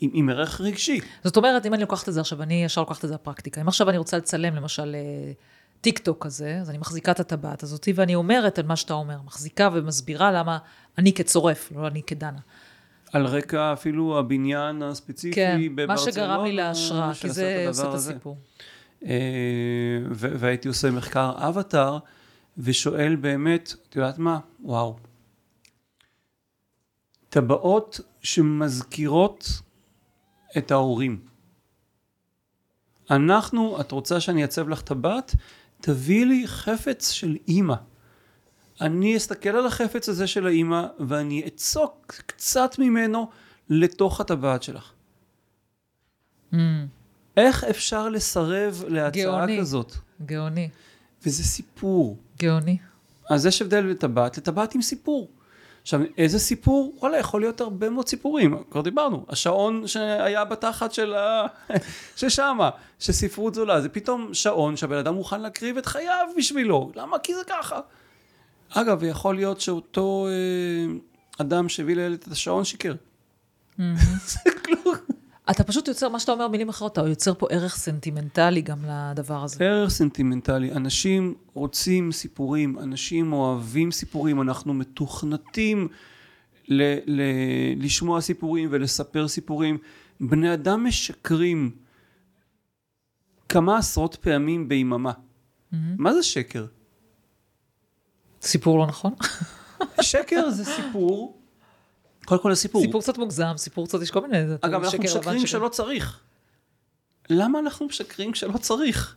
עם, עם ערך רגשי. זאת אומרת, אם אני לוקחת את זה עכשיו, אני ישר לוקחת את זה לפרקטיקה. אם עכשיו אני רוצה לצלם למשל אה, טיק טוק כזה, אז אני מחזיקה את הטבעת הזאת, ואני אומרת על מה שאתה אומר, מחזיקה ומסבירה למה אני כצורף, לא אני כדנה. על רקע אפילו הבניין הספציפי כן, בברצלונה. כן, מה שגרם לי להשראה, כי זה עושה את הסיפור. אה, והייתי עושה מחקר אבטאר, ושואל באמת, את יודעת מה? וואו. טבעות שמזכירות את ההורים. אנחנו, את רוצה שאני אעצב לך טבעת? תביאי לי חפץ של אימא. אני אסתכל על החפץ הזה של האימא ואני אצוק קצת ממנו לתוך הטבעת שלך. Mm. איך אפשר לסרב להצעה גאוני. כזאת? גאוני. וזה סיפור. גאוני. אז יש הבדל לטבעת, לטבעת עם סיפור. עכשיו, איזה סיפור? וואלה, יכול להיות הרבה מאוד סיפורים, כבר דיברנו. השעון שהיה בתחת של ה... ששמה, שספרות זולה, זה פתאום שעון שהבן אדם מוכן להקריב את חייו בשבילו. למה? כי זה ככה. אגב, יכול להיות שאותו אה, אדם שהביא לילד את השעון שיקר. זה כלום. אתה פשוט יוצר, מה שאתה אומר, מילים אחרות, אתה יוצר פה ערך סנטימנטלי גם לדבר הזה. ערך סנטימנטלי. אנשים רוצים סיפורים, אנשים אוהבים סיפורים, אנחנו מתוכנתים ל- ל- לשמוע סיפורים ולספר סיפורים. בני אדם משקרים כמה עשרות פעמים ביממה. מה זה שקר? סיפור לא נכון? שקר זה סיפור, קודם כל הסיפור. סיפור קצת מוגזם, סיפור קצת, יש כל מיני... אגב, אנחנו משקרים שקר- כשלא צריך. למה אנחנו משקרים כשלא צריך?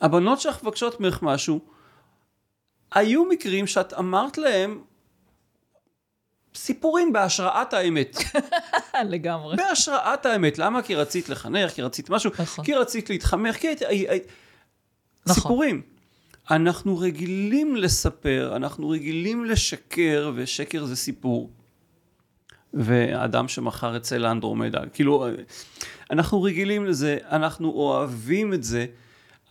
הבנות שלך מבקשות ממך משהו, היו מקרים שאת אמרת להם סיפורים בהשראת האמת. לגמרי. בהשראת האמת. למה? כי רצית לחנך, כי רצית משהו, נכון. כי רצית להתחמך, כי היית... הי- הי- נכון. סיפורים. אנחנו רגילים לספר, אנחנו רגילים לשקר, ושקר זה סיפור. ואדם שמכר את צל האנדרומדה, כאילו, אנחנו רגילים לזה, אנחנו אוהבים את זה.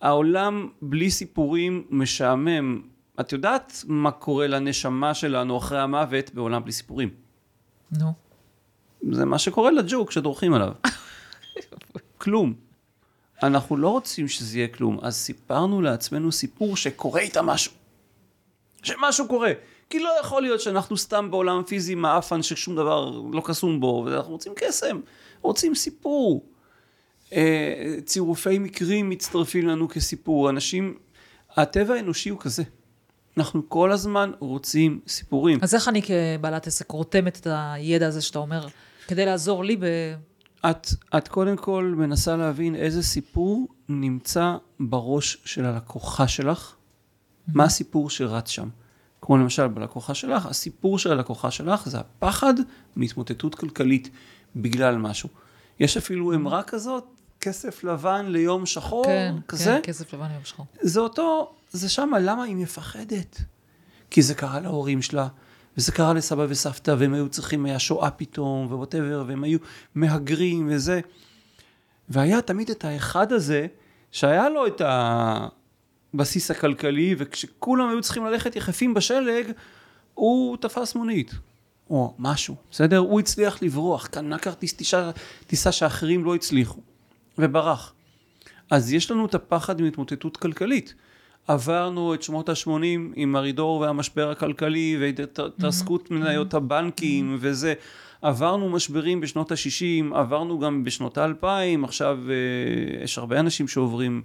העולם בלי סיפורים משעמם. את יודעת מה קורה לנשמה שלנו אחרי המוות בעולם בלי סיפורים? נו. זה מה שקורה לג'וק שדורכים עליו. כלום. אנחנו לא רוצים שזה יהיה כלום, אז סיפרנו לעצמנו סיפור שקורה איתה משהו. שמשהו קורה. כי לא יכול להיות שאנחנו סתם בעולם פיזי מעפן ששום דבר לא קסום בו, ואנחנו רוצים קסם, רוצים סיפור. אה, צירופי מקרים מצטרפים לנו כסיפור. אנשים, הטבע האנושי הוא כזה. אנחנו כל הזמן רוצים סיפורים. אז איך אני כבעלת עסק רותמת את הידע הזה שאתה אומר, כדי לעזור לי ב... את, את קודם כל מנסה להבין איזה סיפור נמצא בראש של הלקוחה שלך, מה הסיפור שרץ שם. כמו למשל בלקוחה שלך, הסיפור של הלקוחה שלך זה הפחד מהתמוטטות כלכלית בגלל משהו. יש אפילו אמרה כזאת, כסף לבן ליום שחור, כן, כזה. כן, כסף לבן יום שחור. זה אותו, זה שמה, למה היא מפחדת? כי זה קרה להורים שלה, וזה קרה לסבא וסבתא, והם היו צריכים, היה שואה פתאום, ו whatever, והם היו מהגרים וזה. והיה תמיד את האחד הזה, שהיה לו את הבסיס הכלכלי, וכשכולם היו צריכים ללכת יחפים בשלג, הוא תפס מונית. או משהו, בסדר? הוא הצליח לברוח, קנה כרטיס טיסה, טיסה שאחרים לא הצליחו, וברח. אז יש לנו את הפחד מהתמוטטות כלכלית. עברנו את שמות ה-80 עם ארידור והמשבר הכלכלי והתרסקות מניות הבנקים וזה. עברנו משברים בשנות ה-60, עברנו גם בשנות ה-2000, עכשיו אה, יש הרבה אנשים שעוברים,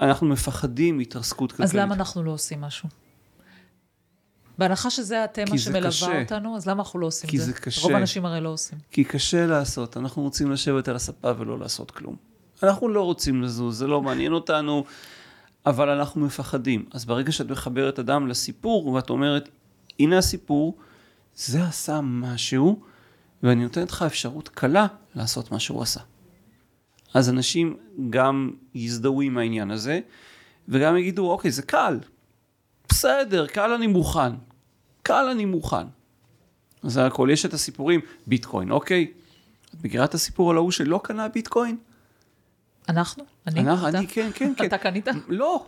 אנחנו מפחדים מהתרסקות כלכלית. אז למה אנחנו לא עושים משהו? בהנחה שזה התמה כי שמלווה קשה. אותנו, אז למה אנחנו לא עושים כי את זה? זה קשה. רוב האנשים הרי לא עושים. כי קשה לעשות, אנחנו רוצים לשבת על הספה ולא לעשות כלום. אנחנו לא רוצים לזוז, זה לא מעניין אותנו, אבל אנחנו מפחדים. אז ברגע שאת מחברת אדם לסיפור, ואת אומרת, הנה הסיפור, זה עשה משהו, ואני נותנת לך אפשרות קלה לעשות מה שהוא עשה. אז אנשים גם יזדהו עם העניין הזה, וגם יגידו, אוקיי, זה קל. בסדר, קל אני מוכן. קל אני מוכן. זה הכל, יש את הסיפורים, ביטקוין, אוקיי? את מכירה את הסיפור על ההוא שלא קנה ביטקוין? אנחנו? אני? אנחנו- אתה? אני, כן, כן, כן. אתה קנית? לא,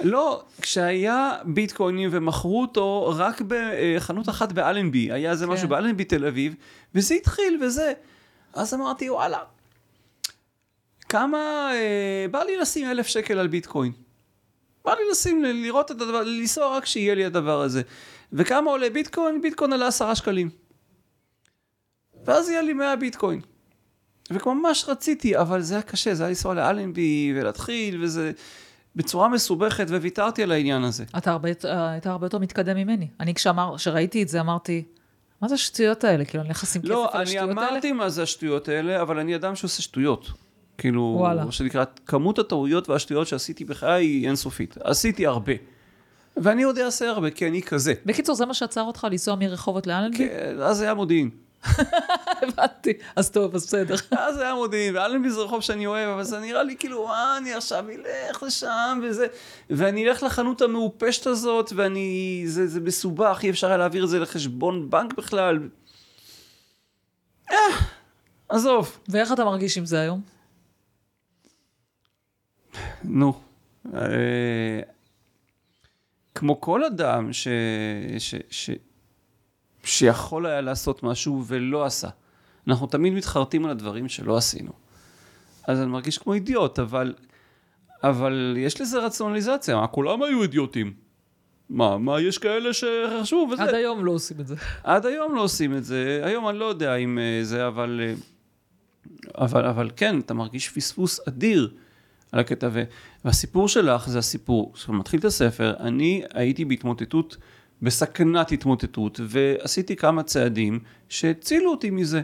לא, כשהיה ביטקוינים ומכרו אותו רק בחנות אחת באלנבי, היה איזה כן. משהו באלנבי תל אביב, וזה התחיל וזה. אז אמרתי, וואלה, כמה, אה, בא לי לשים אלף שקל על ביטקוין. בא לי לשים, לראות את הדבר, לנסוע רק שיהיה לי הדבר הזה. וכמה עולה ביטקוין? ביטקוין עלה עשרה שקלים. ואז יהיה לי 100 ביטקוין. וממש רציתי, אבל זה היה קשה, זה היה לנסוע לאלנבי ולהתחיל, וזה בצורה מסובכת, וויתרתי על העניין הזה. אתה הרבה, היית הרבה יותר מתקדם ממני. אני כשאמר, כשראיתי את זה אמרתי, מה זה השטויות האלה? כאילו, אני הולך לשים כסף לא, על אני השטויות האלה? אמרתי מה זה השטויות האלה, אבל אני אדם שעושה שטויות. כאילו, וואלה. מה שנקרא, כמות הטעויות והשטויות שעשיתי בחיי היא אינסופית. עשיתי הרבה. ואני עוד אעשה הרבה, כי אני כזה. בקיצור, זה מה שעצר אותך לנסוע מרחובות לאלנבי? כן, אז היה מודיעין. הבנתי. אז טוב, אז בסדר. אז היה מודיעין, ואלנבי זה רחוב שאני אוהב, אבל זה נראה לי כאילו, אה, אני עכשיו אלך לשם, וזה, ואני אלך לחנות המעופשת הזאת, ואני, זה, זה מסובך, אי אפשר היה להעביר את זה לחשבון בנק בכלל. אה, עזוב. ואיך אתה מרגיש עם זה היום? נו. אה, כמו כל אדם ש, ש, ש, שיכול היה לעשות משהו ולא עשה. אנחנו תמיד מתחרטים על הדברים שלא עשינו. אז אני מרגיש כמו אידיוט, אבל, אבל יש לזה רציונליזציה. מה, כולם היו אידיוטים. מה, מה, יש כאלה שחשבו וזה. עד היום לא עושים את זה. עד היום לא עושים את זה. היום אני לא יודע אם אה, זה, אבל, אה, אבל, אבל כן, אתה מרגיש פספוס אדיר על הקטע. והסיפור שלך זה הסיפור, כשאתה מתחיל את הספר, אני הייתי בהתמוטטות, בסכנת התמוטטות, ועשיתי כמה צעדים שהצילו אותי מזה.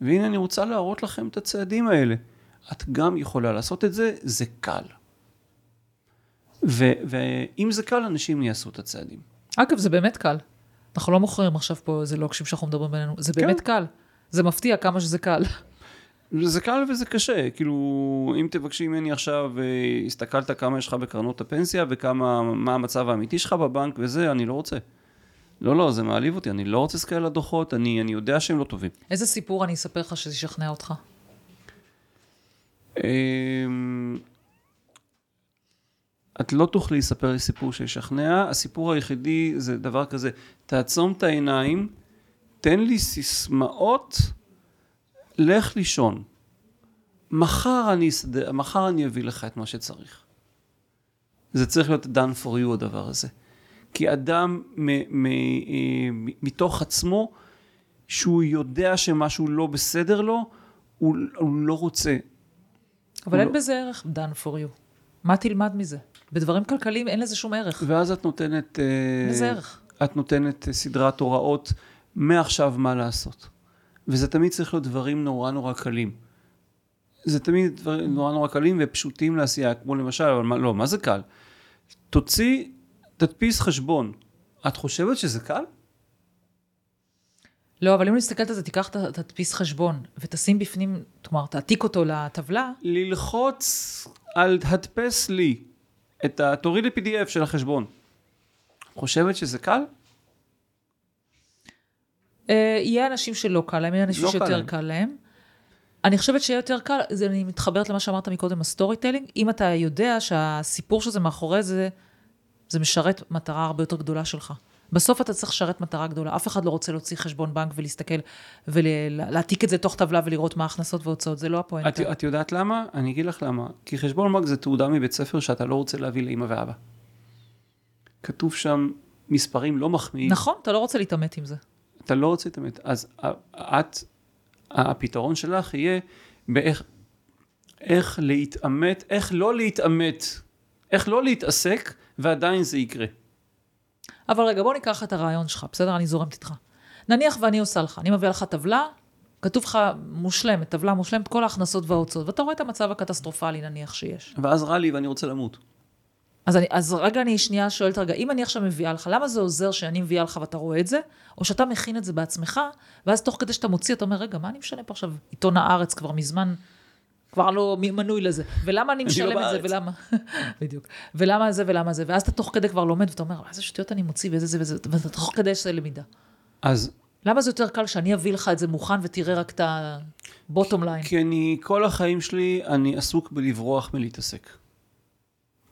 והנה אני רוצה להראות לכם את הצעדים האלה. את גם יכולה לעשות את זה, זה קל. ו- ואם זה קל, אנשים יעשו את הצעדים. אגב, זה באמת קל. אנחנו לא מוכרים עכשיו פה איזה לוקשים שאנחנו מדברים בינינו, זה כן. באמת קל. זה מפתיע כמה שזה קל. זה קל וזה קשה, כאילו, אם תבקשי ממני עכשיו, אה, הסתכלת כמה יש לך בקרנות הפנסיה וכמה, מה המצב האמיתי שלך בבנק וזה, אני לא רוצה. לא, לא, זה מעליב אותי, אני לא רוצה להסתכל על הדוחות, אני, אני יודע שהם לא טובים. איזה סיפור אני אספר לך שישכנע אותך? אמ, את לא תוכלי לספר לי סיפור שישכנע, הסיפור היחידי זה דבר כזה, תעצום את העיניים, תן לי סיסמאות, לך לישון. מחר אני, אסדר, מחר אני אביא לך את מה שצריך. זה צריך להיות done for you הדבר הזה. כי אדם מ- מ- אה, מ- מתוך עצמו, שהוא יודע שמשהו לא בסדר לו, הוא, הוא לא רוצה. אבל אין לא- בזה ערך done for you. מה תלמד מזה? בדברים כלכליים אין לזה שום ערך. ואז את נותנת, אה, אין לזה ערך. את נותנת אה, סדרת הוראות מעכשיו מה לעשות. וזה תמיד צריך להיות דברים נורא נורא קלים. זה תמיד דברים נורא נורא קלים ופשוטים לעשייה, כמו למשל, אבל מה, לא, מה זה קל? תוציא, תדפיס חשבון. את חושבת שזה קל? לא, אבל אם נסתכלת על זה, תיקח את התדפיס חשבון ותשים בפנים, כלומר, תעתיק אותו לטבלה, ללחוץ על הדפס לי את ה... תוריד לי PDF של החשבון. חושבת שזה קל? אה, יהיה אנשים שלא קל להם, יהיה אנשים לא קל שיותר להם. קל להם. אני חושבת שיהיה יותר קל, זה, אני מתחברת למה שאמרת מקודם, ה storytelling, אם אתה יודע שהסיפור שזה מאחורי זה, זה משרת מטרה הרבה יותר גדולה שלך. בסוף אתה צריך לשרת מטרה גדולה. אף אחד לא רוצה להוציא חשבון בנק ולהסתכל ולהעתיק את זה תוך טבלה ולראות מה ההכנסות וההוצאות, זה לא את, הפואנטה. את יודעת למה? אני אגיד לך למה. כי חשבון בנק זה תעודה מבית ספר שאתה לא רוצה להביא לאמא ואבא. כתוב שם מספרים לא מחמיאים. נכון, אתה לא רוצה להתעמת עם זה. אתה לא רוצה את האמת. אז את, הפתרון שלך יהיה באיך איך להתעמת, איך לא להתעמת, איך לא להתעסק, ועדיין זה יקרה. אבל רגע, בוא ניקח את הרעיון שלך, בסדר? אני זורמת איתך. נניח ואני עושה לך, אני מביאה לך טבלה, כתוב לך מושלמת, טבלה מושלמת, כל ההכנסות וההוצאות, ואתה רואה את המצב הקטסטרופלי נניח שיש. ואז רע לי ואני רוצה למות. אז, אני, אז רגע, אני שנייה שואלת רגע, אם אני עכשיו מביאה לך, למה זה עוזר שאני מביאה לך ואתה רואה את זה, או שאתה מכין את זה בעצמך, ואז תוך כדי שאתה מוציא, אתה אומר, רגע, מה אני משנה פה עכשיו? עיתון הארץ כבר מזמן, כבר לא מנוי לזה. ולמה אני אני משלם לא את זה. ולמה? בדיוק. ולמה זה ולמה זה, ואז אתה תוך כדי כבר לומד, ואתה אומר, איזה שטויות אני מוציא, ואיזה זה וזה, ואתה תוך כדי שזה למידה. אז למה זה יותר קל שאני אביא לך את זה מוכן ותראה רק את ה-bottom line? כי אני, כל החיים שלי, אני עסוק בלברוח מלהתעסק.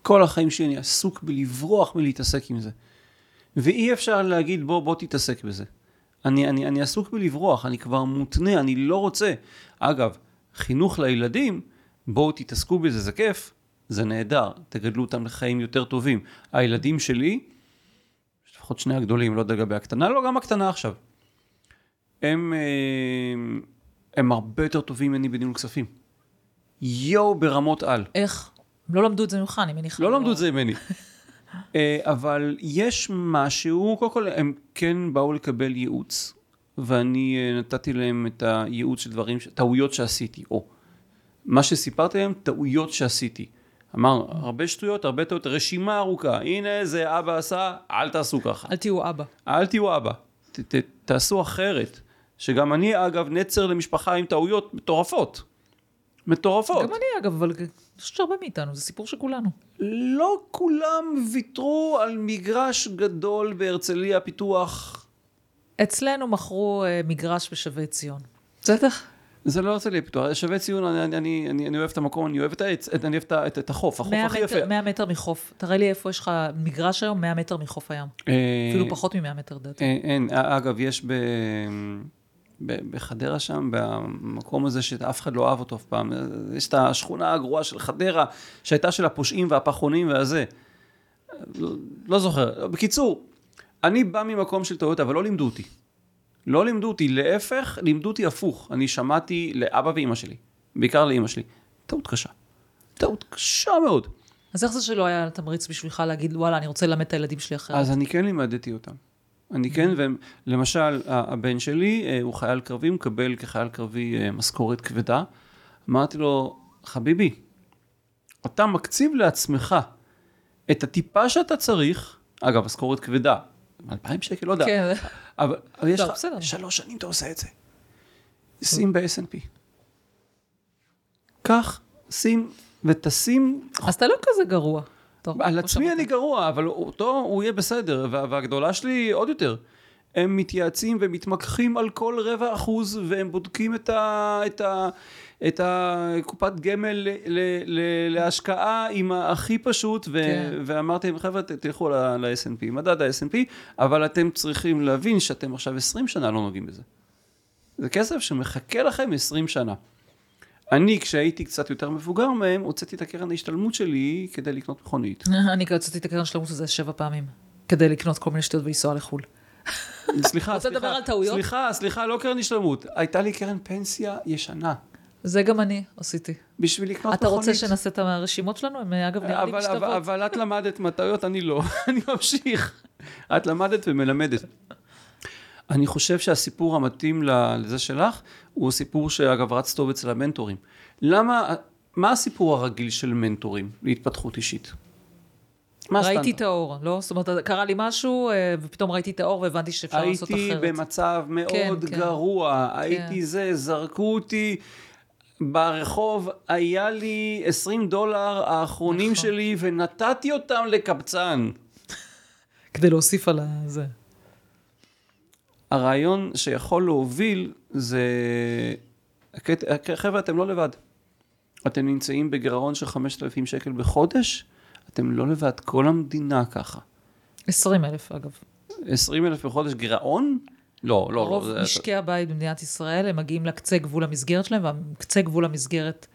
כל החיים שלי אני עסוק בלברוח מלהתעסק עם זה. ואי אפשר להגיד, בוא, בוא תתעסק בזה. אני, אני, אני עסוק בלברוח, אני כבר מותנה, אני לא רוצה. אגב, חינוך לילדים, בואו תתעסקו בזה, זה כיף, זה נהדר, תגדלו אותם לחיים יותר טובים. הילדים שלי, לפחות שני הגדולים, לא יודע לגבי הקטנה, לא, גם הקטנה עכשיו. הם, אה, הם הרבה יותר טובים ממני בניהול כספים. יואו ברמות על. איך? הם לא למדו את זה ממך, אני מניחה. לא למדו את זה ממני. אה, אבל יש משהו, קודם כל הם כן באו לקבל ייעוץ, ואני אה, נתתי להם את הייעוץ של דברים, טעויות שעשיתי, או מה שסיפרתי להם, טעויות שעשיתי. אמר, הרבה שטויות, הרבה טעויות, רשימה ארוכה, הנה זה אבא עשה, אל תעשו ככה. אל תהיו אבא. אל תהיו אבא, ת, ת, תעשו אחרת. שגם אני אגב נצר למשפחה עם טעויות מטורפות. מטורפות. גם אני אגב, אבל אני חושבת שהרבה מאיתנו, זה סיפור של כולנו. לא כולם ויתרו על מגרש גדול בהרצליה פיתוח. אצלנו מכרו אה, מגרש בשבי ציון. בטח. זה לא הרצליה פיתוח, שווה ציון, אני, אני, אני, אני אוהב את המקום, אני אוהב את העץ, אני אוהב את, את, את החוף, החוף 100 הכי מטר, יפה. 100 מטר מחוף. תראה לי איפה יש לך מגרש היום, 100 מטר מחוף הים. אה, אפילו פחות מ-100 מטר, לדעתי. אין, אין, אגב, יש ב, ב, בחדרה שם, במקום הזה שאף אחד לא אהב אותו אף פעם, יש את השכונה הגרועה של חדרה, שהייתה של הפושעים והפחונים והזה. לא, לא זוכר. בקיצור, אני בא ממקום של טעויות, אבל לא לימדו אותי. לא לימדו אותי, להפך, לימדו אותי הפוך. אני שמעתי לאבא ואימא שלי, בעיקר לאימא שלי. טעות קשה. טעות קשה מאוד. אז איך זה שלא היה תמריץ בשבילך להגיד, וואלה, אני רוצה ללמד את הילדים שלי אחרת? אז אני כן לימדתי אותם. אני כן, ולמשל, הבן שלי, אה, הוא חייל קרבי, מקבל כחייל קרבי אה, משכורת כבדה. אמרתי לו, חביבי, אתה מקציב לעצמך את הטיפה שאתה צריך, אגב, משכורת כבדה, 2,000 שקל, לא יודע, כן. אבל, אבל יש לא, לך. שלוש שנים אתה עושה את זה. שים ב-S&P. קח, שים ותשים אז אתה לא כזה גרוע. על עצמי. אני גרוע, אבל אותו הוא יהיה בסדר, וה- והגדולה שלי עוד יותר. הם מתייעצים ומתמקחים על כל רבע אחוז, והם בודקים את, ה, את, ה, את הקופת גמל ל, ל, ל, להשקעה עם הכי פשוט, ו, כן. ואמרתי להם, חבר'ה, תלכו ל-S&P, מדד ה-S&P, אבל אתם צריכים להבין שאתם עכשיו 20 שנה לא נוגעים בזה. זה כסף שמחכה לכם 20 שנה. אני, כשהייתי קצת יותר מבוגר מהם, הוצאתי את הקרן ההשתלמות שלי כדי לקנות מכונית. אני יצאתי את הקרן שלמות הזה שבע פעמים, כדי לקנות כל מיני שטויות ולנסוע לחו"ל. סליחה, סליחה? סליחה, סליחה, לא קרן השתלמות. הייתה לי קרן פנסיה ישנה, זה גם אני עשיתי. בשביל לקנות אתה מכונית. רוצה שנעשה את הרשימות שלנו? הם אגב נראה לי אבל, אבל, משתוות. אבל את למדת מטעויות, אני לא. אני ממשיך. את למדת ומלמדת. אני חושב שהסיפור המתאים לזה שלך, הוא סיפור שאגב רץ טוב אצל המנטורים. למה, מה הסיפור הרגיל של מנטורים להתפתחות אישית? מה ראיתי הסטנדרט? את האור, לא? זאת אומרת, קרה לי משהו, אה, ופתאום ראיתי את האור והבנתי שאפשר לעשות הייתי אחרת. במצב מאוד כן, כן. גרוע, הייתי זה, זרקו אותי ברחוב, היה לי 20 דולר האחרונים נכון. שלי ונתתי אותם לקבצן. כדי להוסיף על זה. הרעיון שיכול להוביל זה... חבר'ה, אתם לא לבד. אתם נמצאים בגירעון של 5,000 שקל בחודש, אתם לא לבד, כל המדינה ככה. 20 אלף, אגב. 20 אלף בחודש גירעון? לא, לא, לא. רוב זה- משקי הבית במדינת ישראל, הם מגיעים לקצה גבול המסגרת שלהם, והקצה גבול המסגרת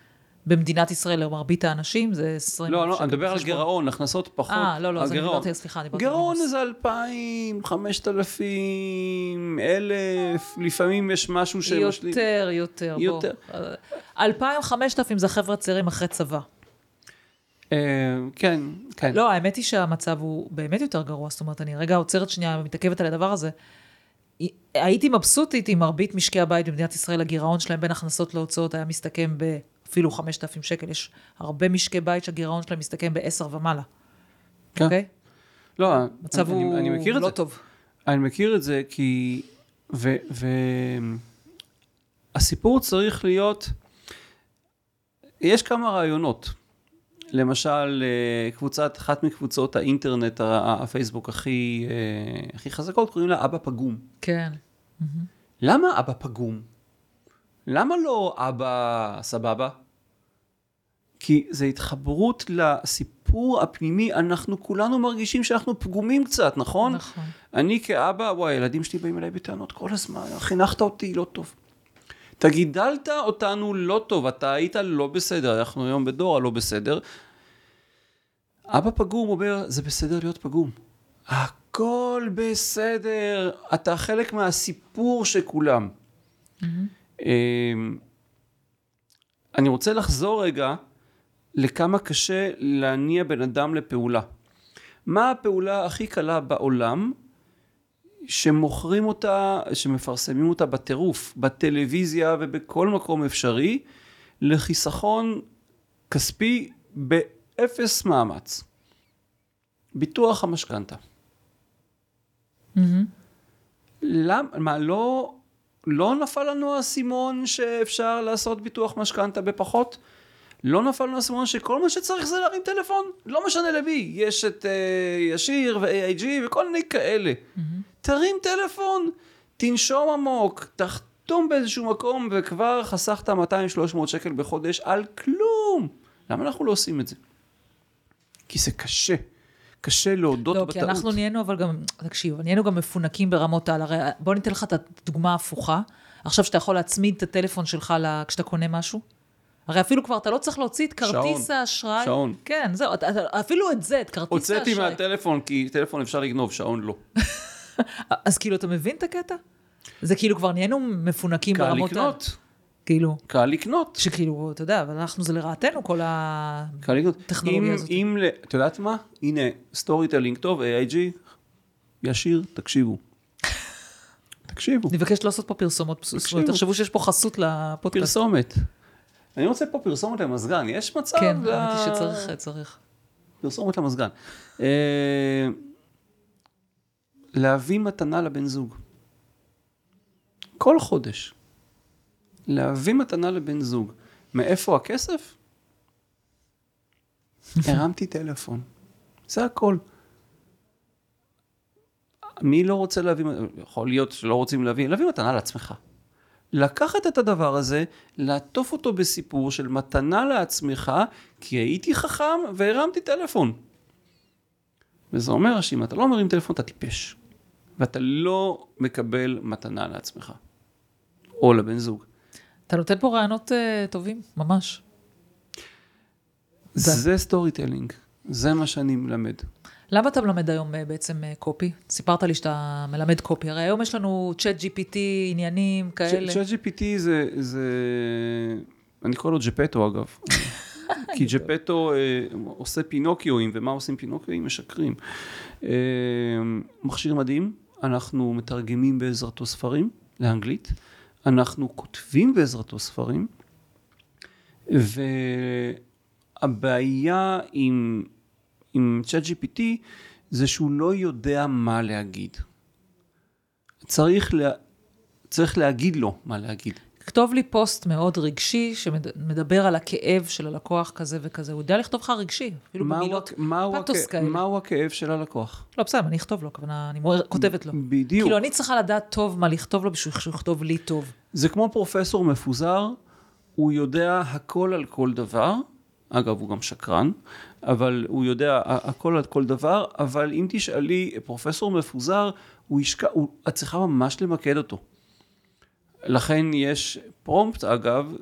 במדינת ישראל למרבית האנשים זה 20 לא, לא, אני מדבר על. גירעון, הכנסות פחות. אה, לא, לא, אז אני. דיברתי, סליחה, דיברתי על גירעון. איזה 2,000, 5,000, 1,000, לפעמים יש משהו שמשלים. יותר, יותר, בוא. יותר. 2,000, 5,000 זה חבר'ה צעירים אחרי צבא. אה, כן, כן. לא, האמת היא שהמצב הוא באמת יותר גרוע, זאת אומרת, אני רגע עוצרת שנייה ומתעכבת על הדבר הזה. הייתי מבסוטית אם מרבית משקי הבית במדינת ישראל, הגירעון שלהם בין הכנסות להוצאות היה מסתכם באפילו 5,000 שקל. יש הרבה משקי בית שהגירעון שלהם מסתכם ב-10 ומעלה. כן. אוקיי? לא, המצב אני, הוא אני מכיר את לא זה. טוב. אני מכיר את זה כי... ו... ו... הסיפור צריך להיות... יש כמה רעיונות. למשל, אה, קבוצת, אחת מקבוצות האינטרנט, הפייסבוק הכי, אה, הכי חזקות, קוראים לה אבא פגום. כן. למה אבא פגום? למה לא אבא סבבה? כי זה התחברות לסיפור הפנימי, אנחנו כולנו מרגישים שאנחנו פגומים קצת, נכון? נכון. אני כאבא, וואי, הילדים שלי באים אליי בטענות כל הזמן, חינכת אותי לא טוב. אתה גידלת אותנו לא טוב, אתה היית לא בסדר, אנחנו היום בדור הלא בסדר. אבא פגום אומר, זה בסדר להיות פגום. הכל בסדר, אתה חלק מהסיפור של כולם. אמ, אני רוצה לחזור רגע לכמה קשה להניע בן אדם לפעולה. מה הפעולה הכי קלה בעולם שמוכרים אותה, שמפרסמים אותה בטירוף, בטלוויזיה ובכל מקום אפשרי, לחיסכון כספי באפס מאמץ. ביטוח המשכנתה. למה, מה, לא, לא נפל לנו האסימון שאפשר לעשות ביטוח משכנתה בפחות? לא נפל לנו האסימון שכל מה שצריך זה להרים טלפון? לא משנה למי, יש את uh, ישיר ו-AIG וכל מיני כאלה. Mm-hmm. תרים טלפון, תנשום עמוק, תחתום באיזשהו מקום וכבר חסכת 200-300 שקל בחודש על כלום. למה אנחנו לא עושים את זה? כי זה קשה. קשה להודות לא, בטעות. כי אנחנו נהיינו, אבל גם, תקשיב, נהיינו גם מפונקים ברמות על, הרי בוא ניתן לך את הדוגמה ההפוכה. עכשיו שאתה יכול להצמיד את הטלפון שלך לה, כשאתה קונה משהו. הרי אפילו כבר אתה לא צריך להוציא את כרטיס האשראי. שעון. כן, זהו, אפילו את זה, את כרטיס האשראי. הוצאתי מהטלפון, כי טלפון אפשר לגנוב, שעון לא. אז כאילו, אתה מבין את הקטע? זה כאילו כבר נהיינו מפונקים קל ברמות... ה- לקנות, כאילו, קל לקנות. שכאילו, אתה יודע, אבל אנחנו זה לרעתנו, כל. קל. הטכנולוגיה אם- הזאת. אם, את יודעת מה? הנה, storytelling טוב, AIG, ישיר, תקשיבו. תקשיבו, אני מבקשת לא לעשות פה פרסומות, תחשבו שיש פה חסות לפודקאסט. פרסומת. אני רוצה פה פרסומת למזגן, יש מצב? כן, האמת שצריך, צריך. פרסומת למזגן. להביא מתנה לבן זוג. כל חודש. להביא מתנה לבן זוג. מאיפה הכסף? הרמתי טלפון. זה הכל. מי לא רוצה להביא, יכול להיות שלא רוצים להביא, להביא מתנה לעצמך. לקחת את הדבר הזה, לעטוף אותו בסיפור של מתנה לעצמך, כי הייתי חכם והרמתי טלפון. וזה אומר שאם אתה לא מרים טלפון אתה טיפש, ואתה לא מקבל מתנה לעצמך, או לבן זוג. אתה נותן פה רעיונות אה, טובים, ממש. זה- זה storytelling, זה מה שאני מלמד. למה אתה מלמד היום אה, בעצם אה, קופי? סיפרת לי שאתה מלמד קופי. הרי היום יש לנו ChatGPT, עניינים כאלה. צ'אט GPT זה, זה, אני קורא לו ג'פטו אגב. כי ג'פטו אה, עושה פינוקיואים, ומה עושים פינוקיואים? משקרים. אה, מכשיר מדהים, אנחנו מתרגמים בעזרתו ספרים לאנגלית, אנחנו כותבים בעזרתו ספרים, והבעיה עם, עם צ'אט GPT זה שהוא לא יודע מה להגיד. צריך, לה, צריך להגיד לו מה להגיד. כתוב לי פוסט מאוד רגשי, שמדבר על הכאב של הלקוח כזה וכזה. הוא יודע לכתוב לך רגשי, אפילו במילות פתוס כאלה. מהו הכאב של הלקוח? לא, בסדר, אני אכתוב לו, הכוונה, אני כותבת לו. בדיוק. כאילו, אני צריכה לדעת טוב מה לכתוב לו בשביל שהוא יכתוב לי טוב. זה כמו פרופסור מפוזר, הוא יודע הכל על כל דבר, אגב, הוא גם שקרן, אבל הוא יודע הכל על כל דבר, אבל אם תשאלי פרופסור מפוזר, הוא ישקע, הוא, את צריכה ממש למקד אותו. לכן יש פרומפט, אגב,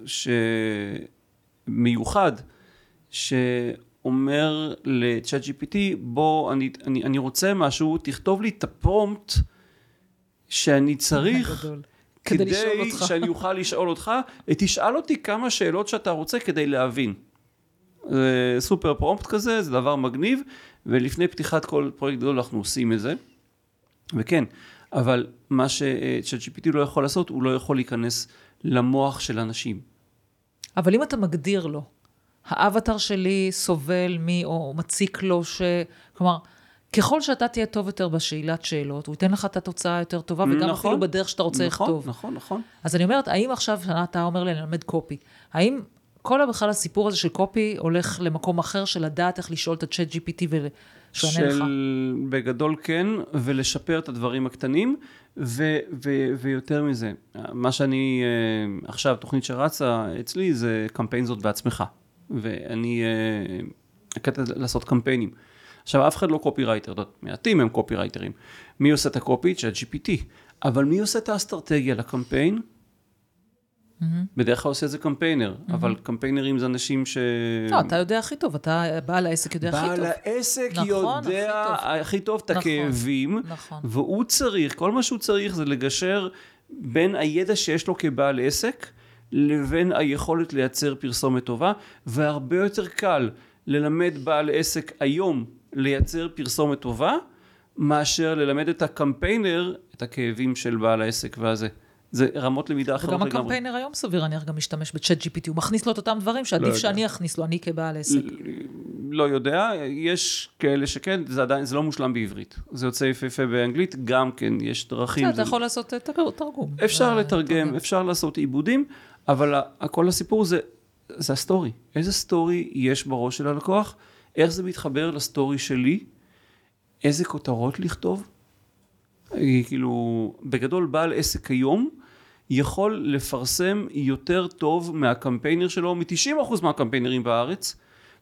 שמיוחד, שאומר לצ'אט GPT, בוא, אני, אני, אני רוצה משהו, תכתוב לי את הפרומפט שאני צריך גדול. כדי כדי. שאני אוכל לשאול אותך, תשאל אותי כמה שאלות שאתה רוצה כדי להבין. זה סופר פרומפט כזה, זה דבר מגניב, ולפני פתיחת כל פרויקט גדול אנחנו עושים את זה. וכן, אבל מה ש-GPT לא יכול לעשות, הוא לא יכול להיכנס למוח של אנשים. אבל אם אתה מגדיר לו, האבטר שלי סובל מ... או מציק לו ש... כלומר, ככל שאתה תהיה טוב יותר בשאלת שאלות, הוא ייתן לך את התוצאה היותר טובה, וגם נכון, אפילו בדרך שאתה רוצה נכון, לכתוב. נכון, נכון. אז אני אומרת, האם עכשיו אתה אומר לי, אני אלמד קופי, האם כל בכלל הסיפור הזה של קופי הולך למקום אחר של לדעת איך לשאול את הצ'אט GPT ושיענה לך? של בגדול כן, ולשפר את הדברים הקטנים, ו, ו, ויותר מזה, מה שאני אה, עכשיו, תוכנית שרצה אצלי זה קמפיין זאת בעצמך, ואני אה, הקטע לעשות קמפיינים. עכשיו, אף אחד לא קופירייטר, מעטים הם קופירייטרים. מי עושה את הקופי? ChatGPT. אבל מי עושה את האסטרטגיה לקמפיין? בדרך כלל עושה את זה קמפיינר, אבל קמפיינרים זה אנשים ש... לא, אתה יודע הכי טוב, אתה בעל העסק יודע הכי טוב. בעל העסק נכון, יודע הכי טוב. הכי טוב את נכון, הכאבים, נכון. והוא צריך, כל מה שהוא צריך זה לגשר בין הידע שיש לו כבעל עסק, לבין היכולת לייצר פרסומת טובה, והרבה יותר קל ללמד בעל עסק היום לייצר פרסומת טובה, מאשר ללמד את הקמפיינר את הכאבים של בעל העסק והזה. זה רמות למידה אחרות וגם לגמרי. הקמפיינר היום סביר להניח גם משתמש בצ'אט GPT, הוא מכניס לו את אותם דברים שעדיף יודע. שאני אכניס לו, אני כבעל עסק. לא יודע, יש כאלה שכן, זה עדיין, זה לא מושלם בעברית. זה יוצא יפהפה באנגלית, גם כן, יש דרכים. אתה יכול לעשות אה, תרגום. אפשר אה, לתרגם, תרגם. אפשר לעשות עיבודים, אבל כל הסיפור זה, זה ה story. איזה story יש בראש של הלקוח, איך זה מתחבר ל story שלי, איזה כותרות לכתוב. כאילו, בגדול בעל עסק היום יכול לפרסם יותר טוב מהקמפיינר שלו, מ-90% מהקמפיינרים בארץ,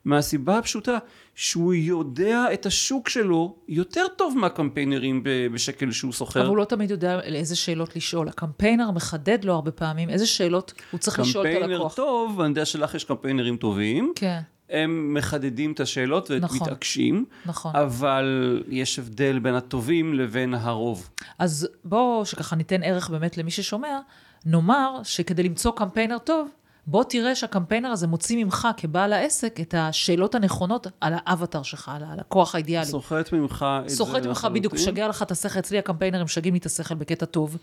מהסיבה הפשוטה שהוא יודע את השוק שלו יותר טוב מהקמפיינרים בשקל שהוא סוחר. אבל הוא לא תמיד יודע איזה שאלות לשאול. הקמפיינר מחדד לו הרבה פעמים איזה שאלות הוא צריך לשאול את קמפיינר הלקוח. טוב, ואני יודע שלך יש קמפיינרים טובים, כן, הם מחדדים את השאלות נכון. ומתעקשים, נכון. אבל יש הבדל בין הטובים לבין הרוב. אז בואו, שככה ניתן ערך באמת למי ששומע, נאמר שכדי למצוא קמפיינר טוב, בוא תראה שהקמפיינר הזה מוציא ממך כבעל העסק את השאלות הנכונות על האבטר שלך, על הלקוח האידיאלי. סוחט ממך את זה סוחט ממך בדיוק. משגע לך את השכל. אצלי הקמפיינרים משגעים לי את השכל בקטע טוב.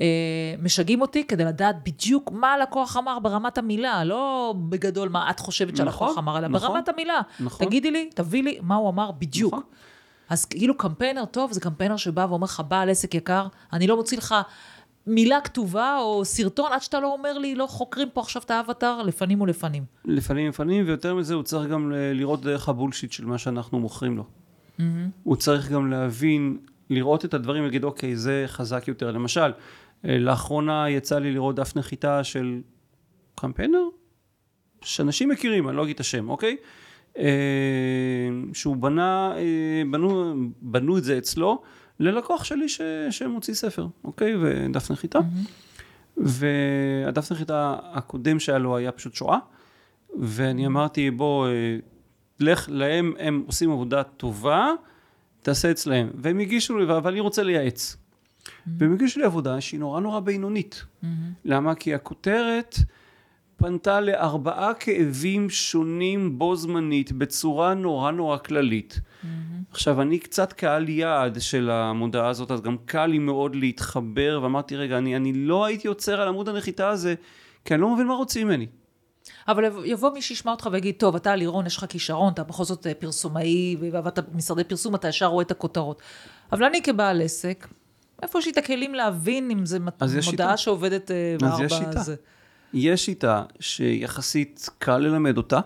אה, משגעים אותי כדי לדעת בדיוק מה הלקוח אמר ברמת המילה, לא בגדול מה את חושבת שהלקוח נכון, אמר, אלא נכון, ברמת המילה. נכון. תגידי לי, תביא לי מה הוא אמר בדיוק. נכון. אז כאילו קמפיינר טוב זה קמפיינר שבא ואומר לך, בעל עסק יקר, אני לא מוציא לך מילה כתובה או סרטון עד שאתה לא אומר לי, לא חוקרים פה עכשיו את האבטר לפנים ולפנים. לפנים לפנים, ויותר מזה, הוא צריך גם לראות דרך הבולשיט של מה שאנחנו מוכרים לו. הוא צריך גם להבין, לראות את הדברים ולהגיד, אוקיי, זה חזק יותר. למשל, לאחרונה יצא לי לראות דף נחיתה של קמפיינר, שאנשים מכירים, אני לא אגיד את השם, אוקיי? אה, שהוא בנה, אה, בנו, בנו את זה אצלו ללקוח שלי ש, שמוציא ספר, אוקיי? ודף נחיתה. והדף נחיתה הקודם שהיה לו היה פשוט שואה, ואני אמרתי, בוא, אה, לך להם, הם עושים עבודה טובה, תעשה אצלהם. והם הגישו לי, אבל אני רוצה לייעץ. והם הגישו לי עבודה שהיא נורא נורא בינונית. למה? כי הכותרת פנתה לארבעה כאבים שונים בו זמנית, בצורה נורא נורא כללית. עכשיו, אני קצת קהל יעד של המודעה הזאת, אז גם קל לי מאוד להתחבר, ואמרתי, רגע, אני, אני לא הייתי עוצר על עמוד הנחיתה הזה, כי אני לא מבין מה רוצים ממני. אבל יבוא- יבוא מי שישמע אותך ויגיד, טוב, אתה לירון, יש לך כישרון, אתה בכל זאת אה, פרסומאי, ועבדת במשרדי פרסום, אתה ישר רואה את הכותרות. אבל אני כבעל עסק, איפה יש לי את הכלים להבין אם זה אז מודעה שיטה. שעובדת אה, אז בארבע... יש שיטה. זה. יש שיטה שיחסית קל ללמד אותה,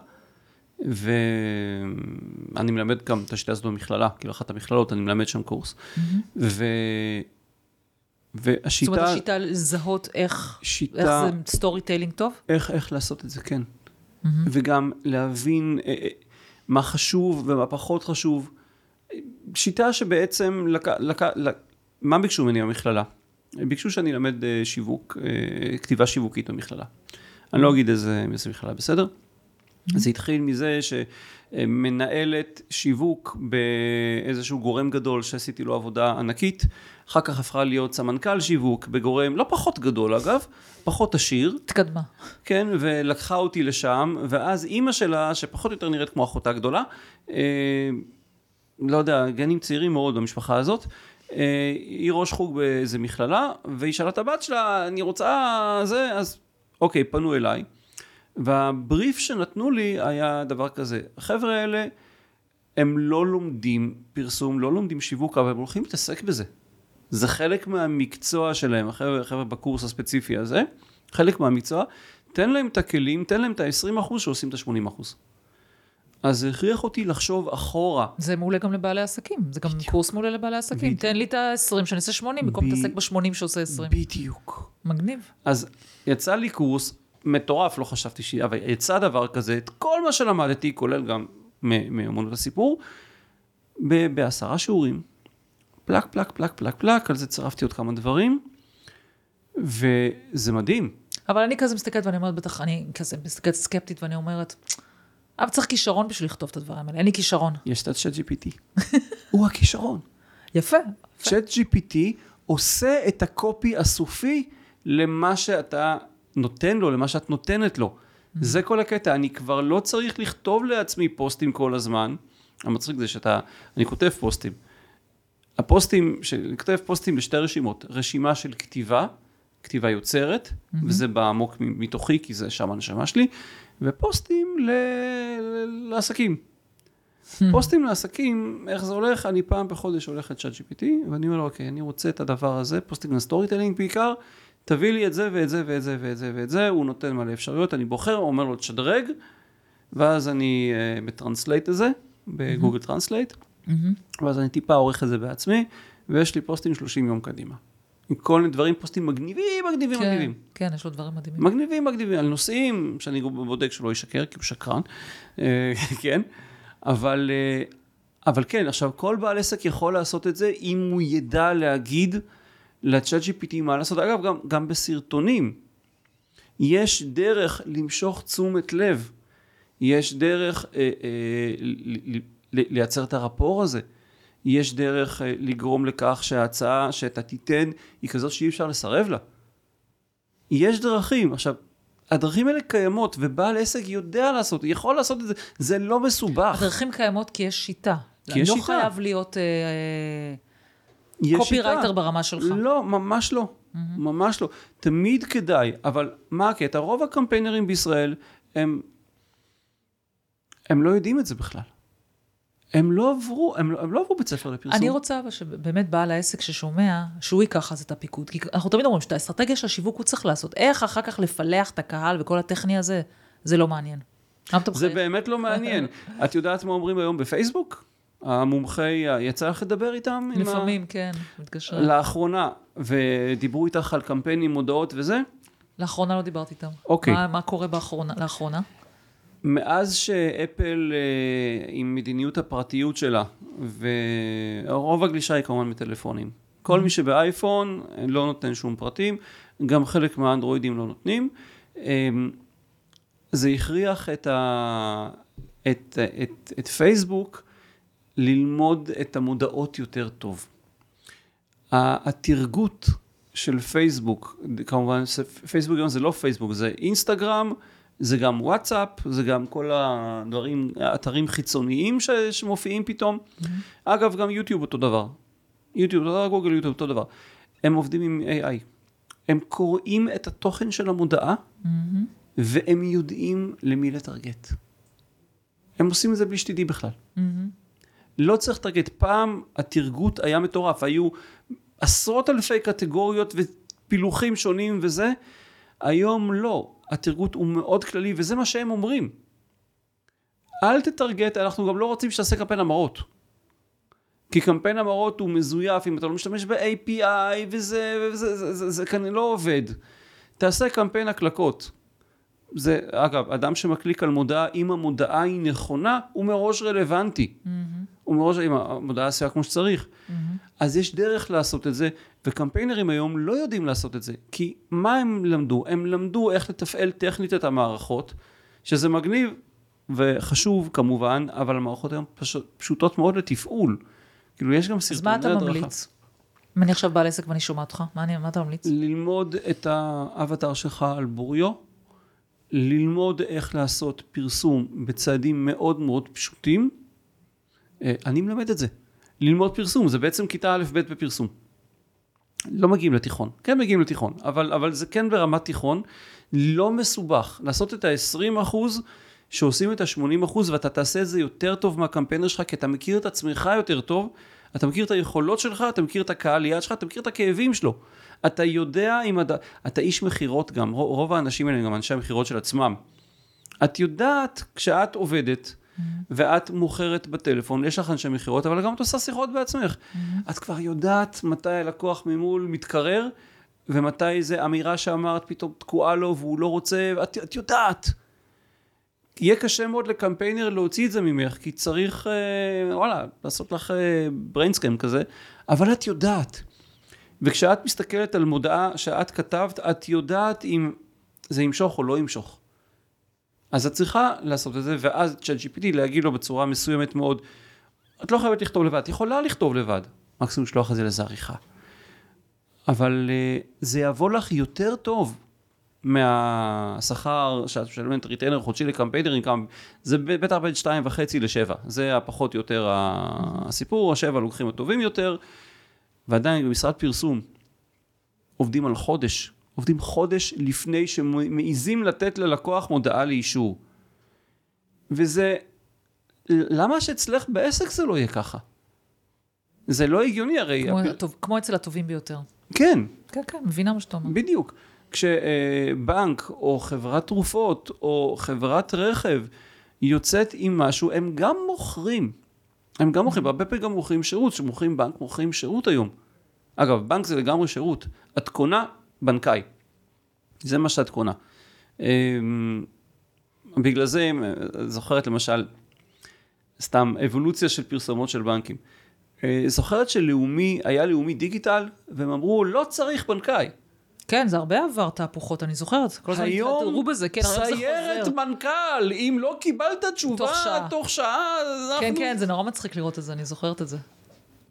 ואני מלמד גם את השיטה הזאת במכללה, כאילו אחת המכללות, אני מלמד שם קורס. ו... זאת אומרת, והשיטה, השיטה לזהות איך, שיטה, איך זה storytelling טוב? איך, איך לעשות את זה, כן. וגם להבין אה, אה, מה חשוב ומה פחות חשוב. שיטה שבעצם, לק... לק... לק... מה ביקשו ממני במכללה? ביקשו שאני אלמד אה, שיווק, אה, כתיבה שיווקית במכללה. אני לא אגיד איזה, איזה מכללה, בסדר? זה התחיל מזה שמנהלת שיווק באיזשהו גורם גדול שעשיתי לו עבודה ענקית, אחר כך הפכה להיות סמנכ"ל שיווק בגורם לא פחות גדול אגב, פחות עשיר, התקדמה. כן, ולקחה אותי לשם, ואז אימא שלה, שפחות או יותר נראית כמו אחותה גדולה, אה, לא יודע, גנים צעירים מאוד במשפחה הזאת, היא ראש חוג באיזה מכללה, והיא שאלה את הבת שלה, אני רוצה זה, אז אוקיי, פנו אליי. והבריף שנתנו לי היה דבר כזה, החבר'ה האלה, הם לא לומדים פרסום, לא לומדים שיווק, אבל הם הולכים להתעסק בזה. זה חלק מהמקצוע שלהם, החבר'ה, החבר'ה בקורס הספציפי הזה, חלק מהמקצוע, תן להם את הכלים, תן להם את ה-20% שעושים את ה-80%. אז זה הכריח אותי לחשוב אחורה. זה מעולה גם לבעלי עסקים, זה גם קורס מעולה לבעלי עסקים. בדיוק. תן לי את ה-20 שאני אעשה 80, במקום להתעסק ב-80 שעושה 20. בדיוק. מגניב. אז יצא לי קורס מטורף, לא חשבתי ש... אבל יצא דבר כזה, את כל מה שלמדתי, כולל גם מאמנות הסיפור, ב- בעשרה שיעורים. פלק, פלק, פלק, פלק, פלק, על זה צירפתי עוד כמה דברים, וזה מדהים. אבל אני כזה מסתכלת ואני אומרת, בטח, אני כזה מסתכלת סקפטית ואני אומרת, אבל צריך כישרון בשביל לכתוב את הדברים האלה, אין לי כישרון. יש את הצ'אט GPT. הוא הכישרון. יפה. צ'אט GPT עושה את הקופי הסופי למה שאתה נותן לו, למה שאת נותנת לו. זה כל הקטע, אני כבר לא צריך לכתוב לעצמי פוסטים כל הזמן. המצחיק זה שאתה, אני כותב פוסטים. הפוסטים, אני כותב פוסטים לשתי רשימות, רשימה של כתיבה, כתיבה יוצרת, וזה בא עמוק מתוכי, כי זה שם הנשמה שלי, ופוסטים ל... לעסקים. פוסטים לעסקים, איך זה הולך? אני פעם בחודש הולך לצ'אט GPT, ואני אומר לו, אוקיי, אני רוצה את הדבר הזה, פוסטים ל storytelling בעיקר, תביא לי את זה ואת זה ואת זה ואת זה ואת זה, הוא נותן מלא אפשרויות, אני בוחר, אומר לו תשדרג, ואז אני אה, מ translate את זה, ב Google Translate, ואז אני טיפה עורך את זה בעצמי, ויש לי פוסטים 30 יום קדימה. עם כל מיני דברים, פוסטים מגניבים, מגניבים, כן, מגניבים. כן, יש לו דברים מדהימים. מגניבים, מגניבים, על נושאים שאני בודק שלא ישקר, כי הוא שקרן, אה, כן, אבל, אה, אבל כן, עכשיו, כל בעל עסק יכול לעשות את זה אם הוא ידע להגיד לצ'אט GPT מה לעשות. אגב, גם, גם בסרטונים, יש דרך למשוך תשומת לב, יש דרך אה, אה, לייצר את הרפור הזה. יש דרך אה, לגרום לכך שההצעה שאתה תיתן היא כזאת שאי אפשר לסרב לה. יש דרכים. עכשיו, הדרכים האלה קיימות, ובעל עסק יודע לעשות, יכול לעשות את זה, זה לא מסובך. הדרכים קיימות כי יש שיטה. כי יש לא שיטה. חייב להיות אה, קופירייטר. ברמה שלך. לא, ממש לא. ממש לא. תמיד כדאי, אבל מה הקטע? רוב הקמפיינרים בישראל, הם, הם לא יודעים את זה בכלל. הם לא עברו, הם, לא- הם לא עברו בית ספר לפרסום. אני רוצה אבל שבאמת בעל העסק ששומע, שהוא ייקח אז את הפיקוד. כי אנחנו תמיד אומרים שאת האסטרטגיה של השיווק הוא צריך לעשות. איך אחר כך לפלח את הקהל וכל הטכני הזה, זה לא מעניין. זה? באמת לא מעניין. את יודעת מה אומרים היום בפייסבוק? המומחי, יצא לך לדבר איתם? עם ה- לפעמים, כן, מתקשרים. לאחרונה, ודיברו איתך על קמפיינים, מודעות וזה, לאחרונה לא דיברתי איתם. אוקיי. מה, מה קורה באחרונה, לאחרונה? מאז שאפל אה, עם מדיניות הפרטיות שלה, ורוב הגלישה היא כמובן בטלפונים. כל מי שבאייפון אה, לא נותן שום פרטים, גם חלק מהאנדרואידים לא נותנים. אה, זה הכריח את, ה, את, את, את פייסבוק ללמוד את המודעות יותר טוב. התרגות של פייסבוק, כמובן פייסבוק זה לא פייסבוק, זה אינסטגרם, זה גם וואטסאפ, זה גם כל הדברים, אתרים חיצוניים ש, שמופיעים פתאום. Mm-hmm. אגב, גם יוטיוב אותו דבר. יוטיוב אותו דבר, גוגל יוטיוב אותו דבר. הם עובדים עם AI. הם קוראים את התוכן של המודעה, Mm-hmm. והם יודעים למי לטרגט. הם עושים את זה בלי שתדעי בכלל. Mm-hmm. לא צריך לטרגט. פעם התרגות היה מטורף, היו עשרות אלפי קטגוריות ופילוחים שונים וזה, היום לא. התרגות הוא מאוד כללי, וזה מה שהם אומרים. אל תטרגט, אנחנו גם לא רוצים שתעשה קמפיין המרות. כי קמפיין המרות הוא מזויף, אם אתה לא משתמש ב-API וזה, וזה זה, זה, זה כנראה לא עובד. תעשה קמפיין הקלקות. זה, אגב, אדם שמקליק על מודעה, אם המודעה היא נכונה, הוא מראש רלוונטי. Mm-hmm. הוא מראש, אם המודעה עשויה כמו שצריך. אז יש דרך לעשות את זה, וקמפיינרים היום לא יודעים לעשות את זה. כי מה הם למדו? הם למדו איך לתפעל טכנית את המערכות, שזה מגניב וחשוב כמובן, אבל המערכות היום פשוט, פשוטות מאוד לתפעול. כאילו, יש גם אז סרטוני מה הדרכה. אתה ממליץ? אם אני עכשיו בעל עסק ואני שומעת אותך, מה, אני, מה אתה ממליץ? ללמוד את האבטר שלך על בוריו, ללמוד איך לעשות פרסום בצעדים מאוד מאוד פשוטים. אה, אני מלמד את זה. ללמוד פרסום, זה בעצם כיתה א' ב' בפרסום. לא מגיעים לתיכון, כן מגיעים לתיכון, אבל, אבל זה כן ברמת תיכון, לא מסובך. לעשות את ה-20 אחוז שעושים את ה-80 אחוז ואתה תעשה את זה יותר טוב מהקמפיינר שלך, כי אתה מכיר את עצמך יותר טוב, אתה מכיר את היכולות שלך, אתה מכיר את הקהל יעד שלך, אתה מכיר את הכאבים שלו. אתה יודע אם אתה, אתה איש מכירות גם, רוב, האנשים האלה הם גם אנשי המכירות של עצמם. את יודעת, כשאת עובדת, ואת מוכרת בטלפון, יש לך אנשי מכירות, אבל גם את עושה שיחות בעצמך. את כבר יודעת מתי הלקוח ממול מתקרר, ומתי זה אמירה שאמרת פתאום תקועה לו והוא לא רוצה, את, את יודעת. יהיה קשה מאוד לקמפיינר להוציא את זה ממך, כי צריך, אה, וואלה, לעשות לך אה, בריינסקם כזה, אבל את יודעת. וכשאת מסתכלת על מודעה שאת כתבת, את יודעת אם זה ימשוך או לא ימשוך. אז את צריכה לעשות את זה, ואז צ'אט GPT להגיד לו בצורה מסוימת מאוד, את לא חייבת לכתוב לבד, את יכולה לכתוב לבד, מקסימום לשלוח את זה לאיזה עריכה. אבל uh, זה יבוא לך יותר טוב מהשכר שאת משלמת ריטיינר חודשי לקמפיינרים, כמה, זה בטח בין שתיים וחצי לשבע, זה הפחות או יותר הסיפור, השבע לוקחים הטובים יותר, ועדיין במשרד פרסום עובדים על חודש, עובדים חודש לפני שמעיזים לתת ללקוח מודעה לאישור. וזה למה שאצלך בעסק זה לא יהיה ככה? זה לא הגיוני הרי. כמו, הפ- הטוב, כמו אצל הטובים ביותר. כן, כן, כן, מבינה מה שאתה אומר. בדיוק. כשבנק או חברת תרופות או חברת רכב יוצאת עם משהו, הם גם מוכרים. הם גם מוכרים, והרבה פעמים גם מוכרים שירות, כשמוכרים בנק, מוכרים שירות היום. אגב, בנק זה לגמרי שירות. את קונה בנקאי. זה מה שאת קונה. אמ, בגלל זה, אם, אה, זוכרת למשל, סתם אבולוציה של פרסומות של בנקים. אה, זוכרת שלאומי, היה לאומי דיגיטל, והם אמרו, לא צריך בנקאי. כן, זה הרבה עבר תהפוכות, אני זוכרת. כל הזמן היום התהדרו בזה, כן, היום זה סיירת. מנכ"ל, אם לא קיבלת תשובה תוך שעה. תוך שעה, אנחנו... כן, כן, זה נורא מצחיק לראות את זה, אני זוכרת את זה.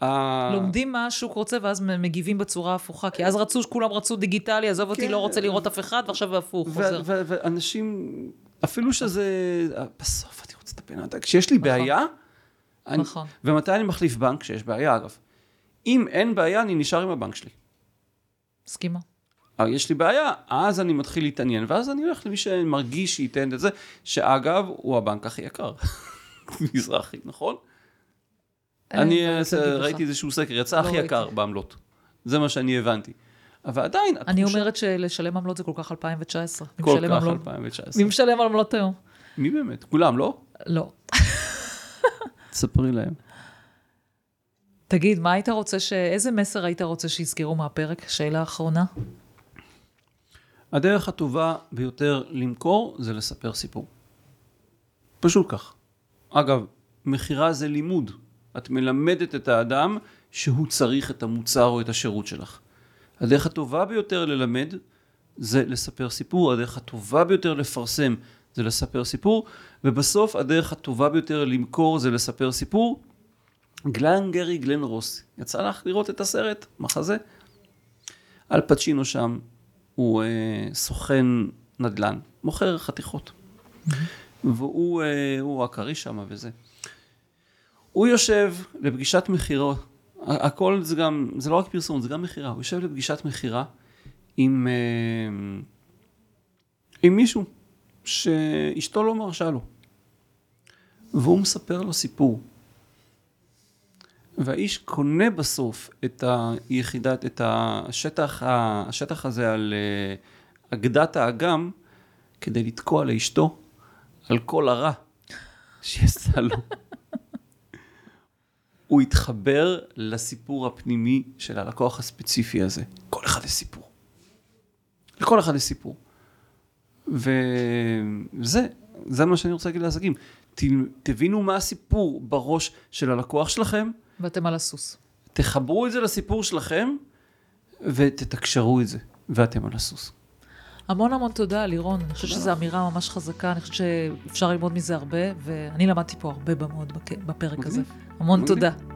אה, לומדים מה השוק רוצה ואז מגיבים בצורה הפוכה, כי אז רצו, כולם רצו דיגיטלי, עזוב אותי, כן. לא רוצה לראות אף אחד, ועכשיו הפוך, חוזר. ואנשים, אפילו שזה, בסוף אני רוצה את אדם, כשיש לי בעיה, אני- נכון. ומתי אני מחליף בנק? כשיש בעיה אגב. אם אין בעיה, אני נשאר עם הבנק שלי. מסכימה. אבל יש לי בעיה, אז אני מתחיל להתעניין, ואז אני הולך למי שמרגיש שייתן את זה, שאגב, הוא הבנק הכי יקר. מזרחי, נכון? אני אה, להגיד לך. ראיתי איזשהו סקר, יצא לא הכי יקר. בעמלות. זה מה שאני הבנתי. אבל עדיין, אני אומרת שלשלם עמלות זה כל כך 2019. מי כל כך עמלות? 2019. מי משלם עמלות היום? מי באמת? כולם, לא? לא. תספרי להם. תגיד, מה היית רוצה ש... איזה מסר היית רוצה שיזכרו מהפרק? שאלה אחרונה. הדרך הטובה ביותר למכור זה לספר סיפור. פשוט כך. אגב, מכירה זה לימוד. את מלמדת את האדם שהוא צריך את המוצר או את השירות שלך. הדרך הטובה ביותר ללמד זה לספר סיפור, הדרך הטובה ביותר לפרסם זה לספר סיפור, ובסוף הדרך הטובה ביותר למכור זה לספר סיפור. גלן גרי גלן רוס, יצא לך לראות את הסרט, מחזה? אל פצ'ינו שם, הוא אה, סוכן נדל"ן, מוכר חתיכות. והוא אה, הוא הכריש שם וזה. הוא יושב לפגישת מכירות, ה- הכל זה גם, זה לא רק פרסום, זה גם מכירה. הוא יושב לפגישת מכירה עם, אה, עם מישהו שאשתו לא מרשה לו. והוא מספר לו סיפור. והאיש קונה בסוף את היחידת, את השטח, השטח הזה על אה, אגדת האגם, כדי לתקוע לאשתו על כל הרע שיצא לו. הוא התחבר לסיפור הפנימי של הלקוח הספציפי הזה. כל אחד יש סיפור. לכל אחד יש סיפור. וזה, זה מה שאני רוצה להגיד לעסקים. תבינו מה הסיפור בראש של הלקוח שלכם, ואתם על הסוס. תחברו את זה לסיפור שלכם, ותתקשרו את זה, ואתם על הסוס. המון המון תודה, לירון. אני חושבת שזו אמירה ממש חזקה, אני חושבת שאפשר ללמוד מזה הרבה, ואני למדתי פה הרבה מאוד בק- בפרק הזה. מגניב. המון מגניב. תודה.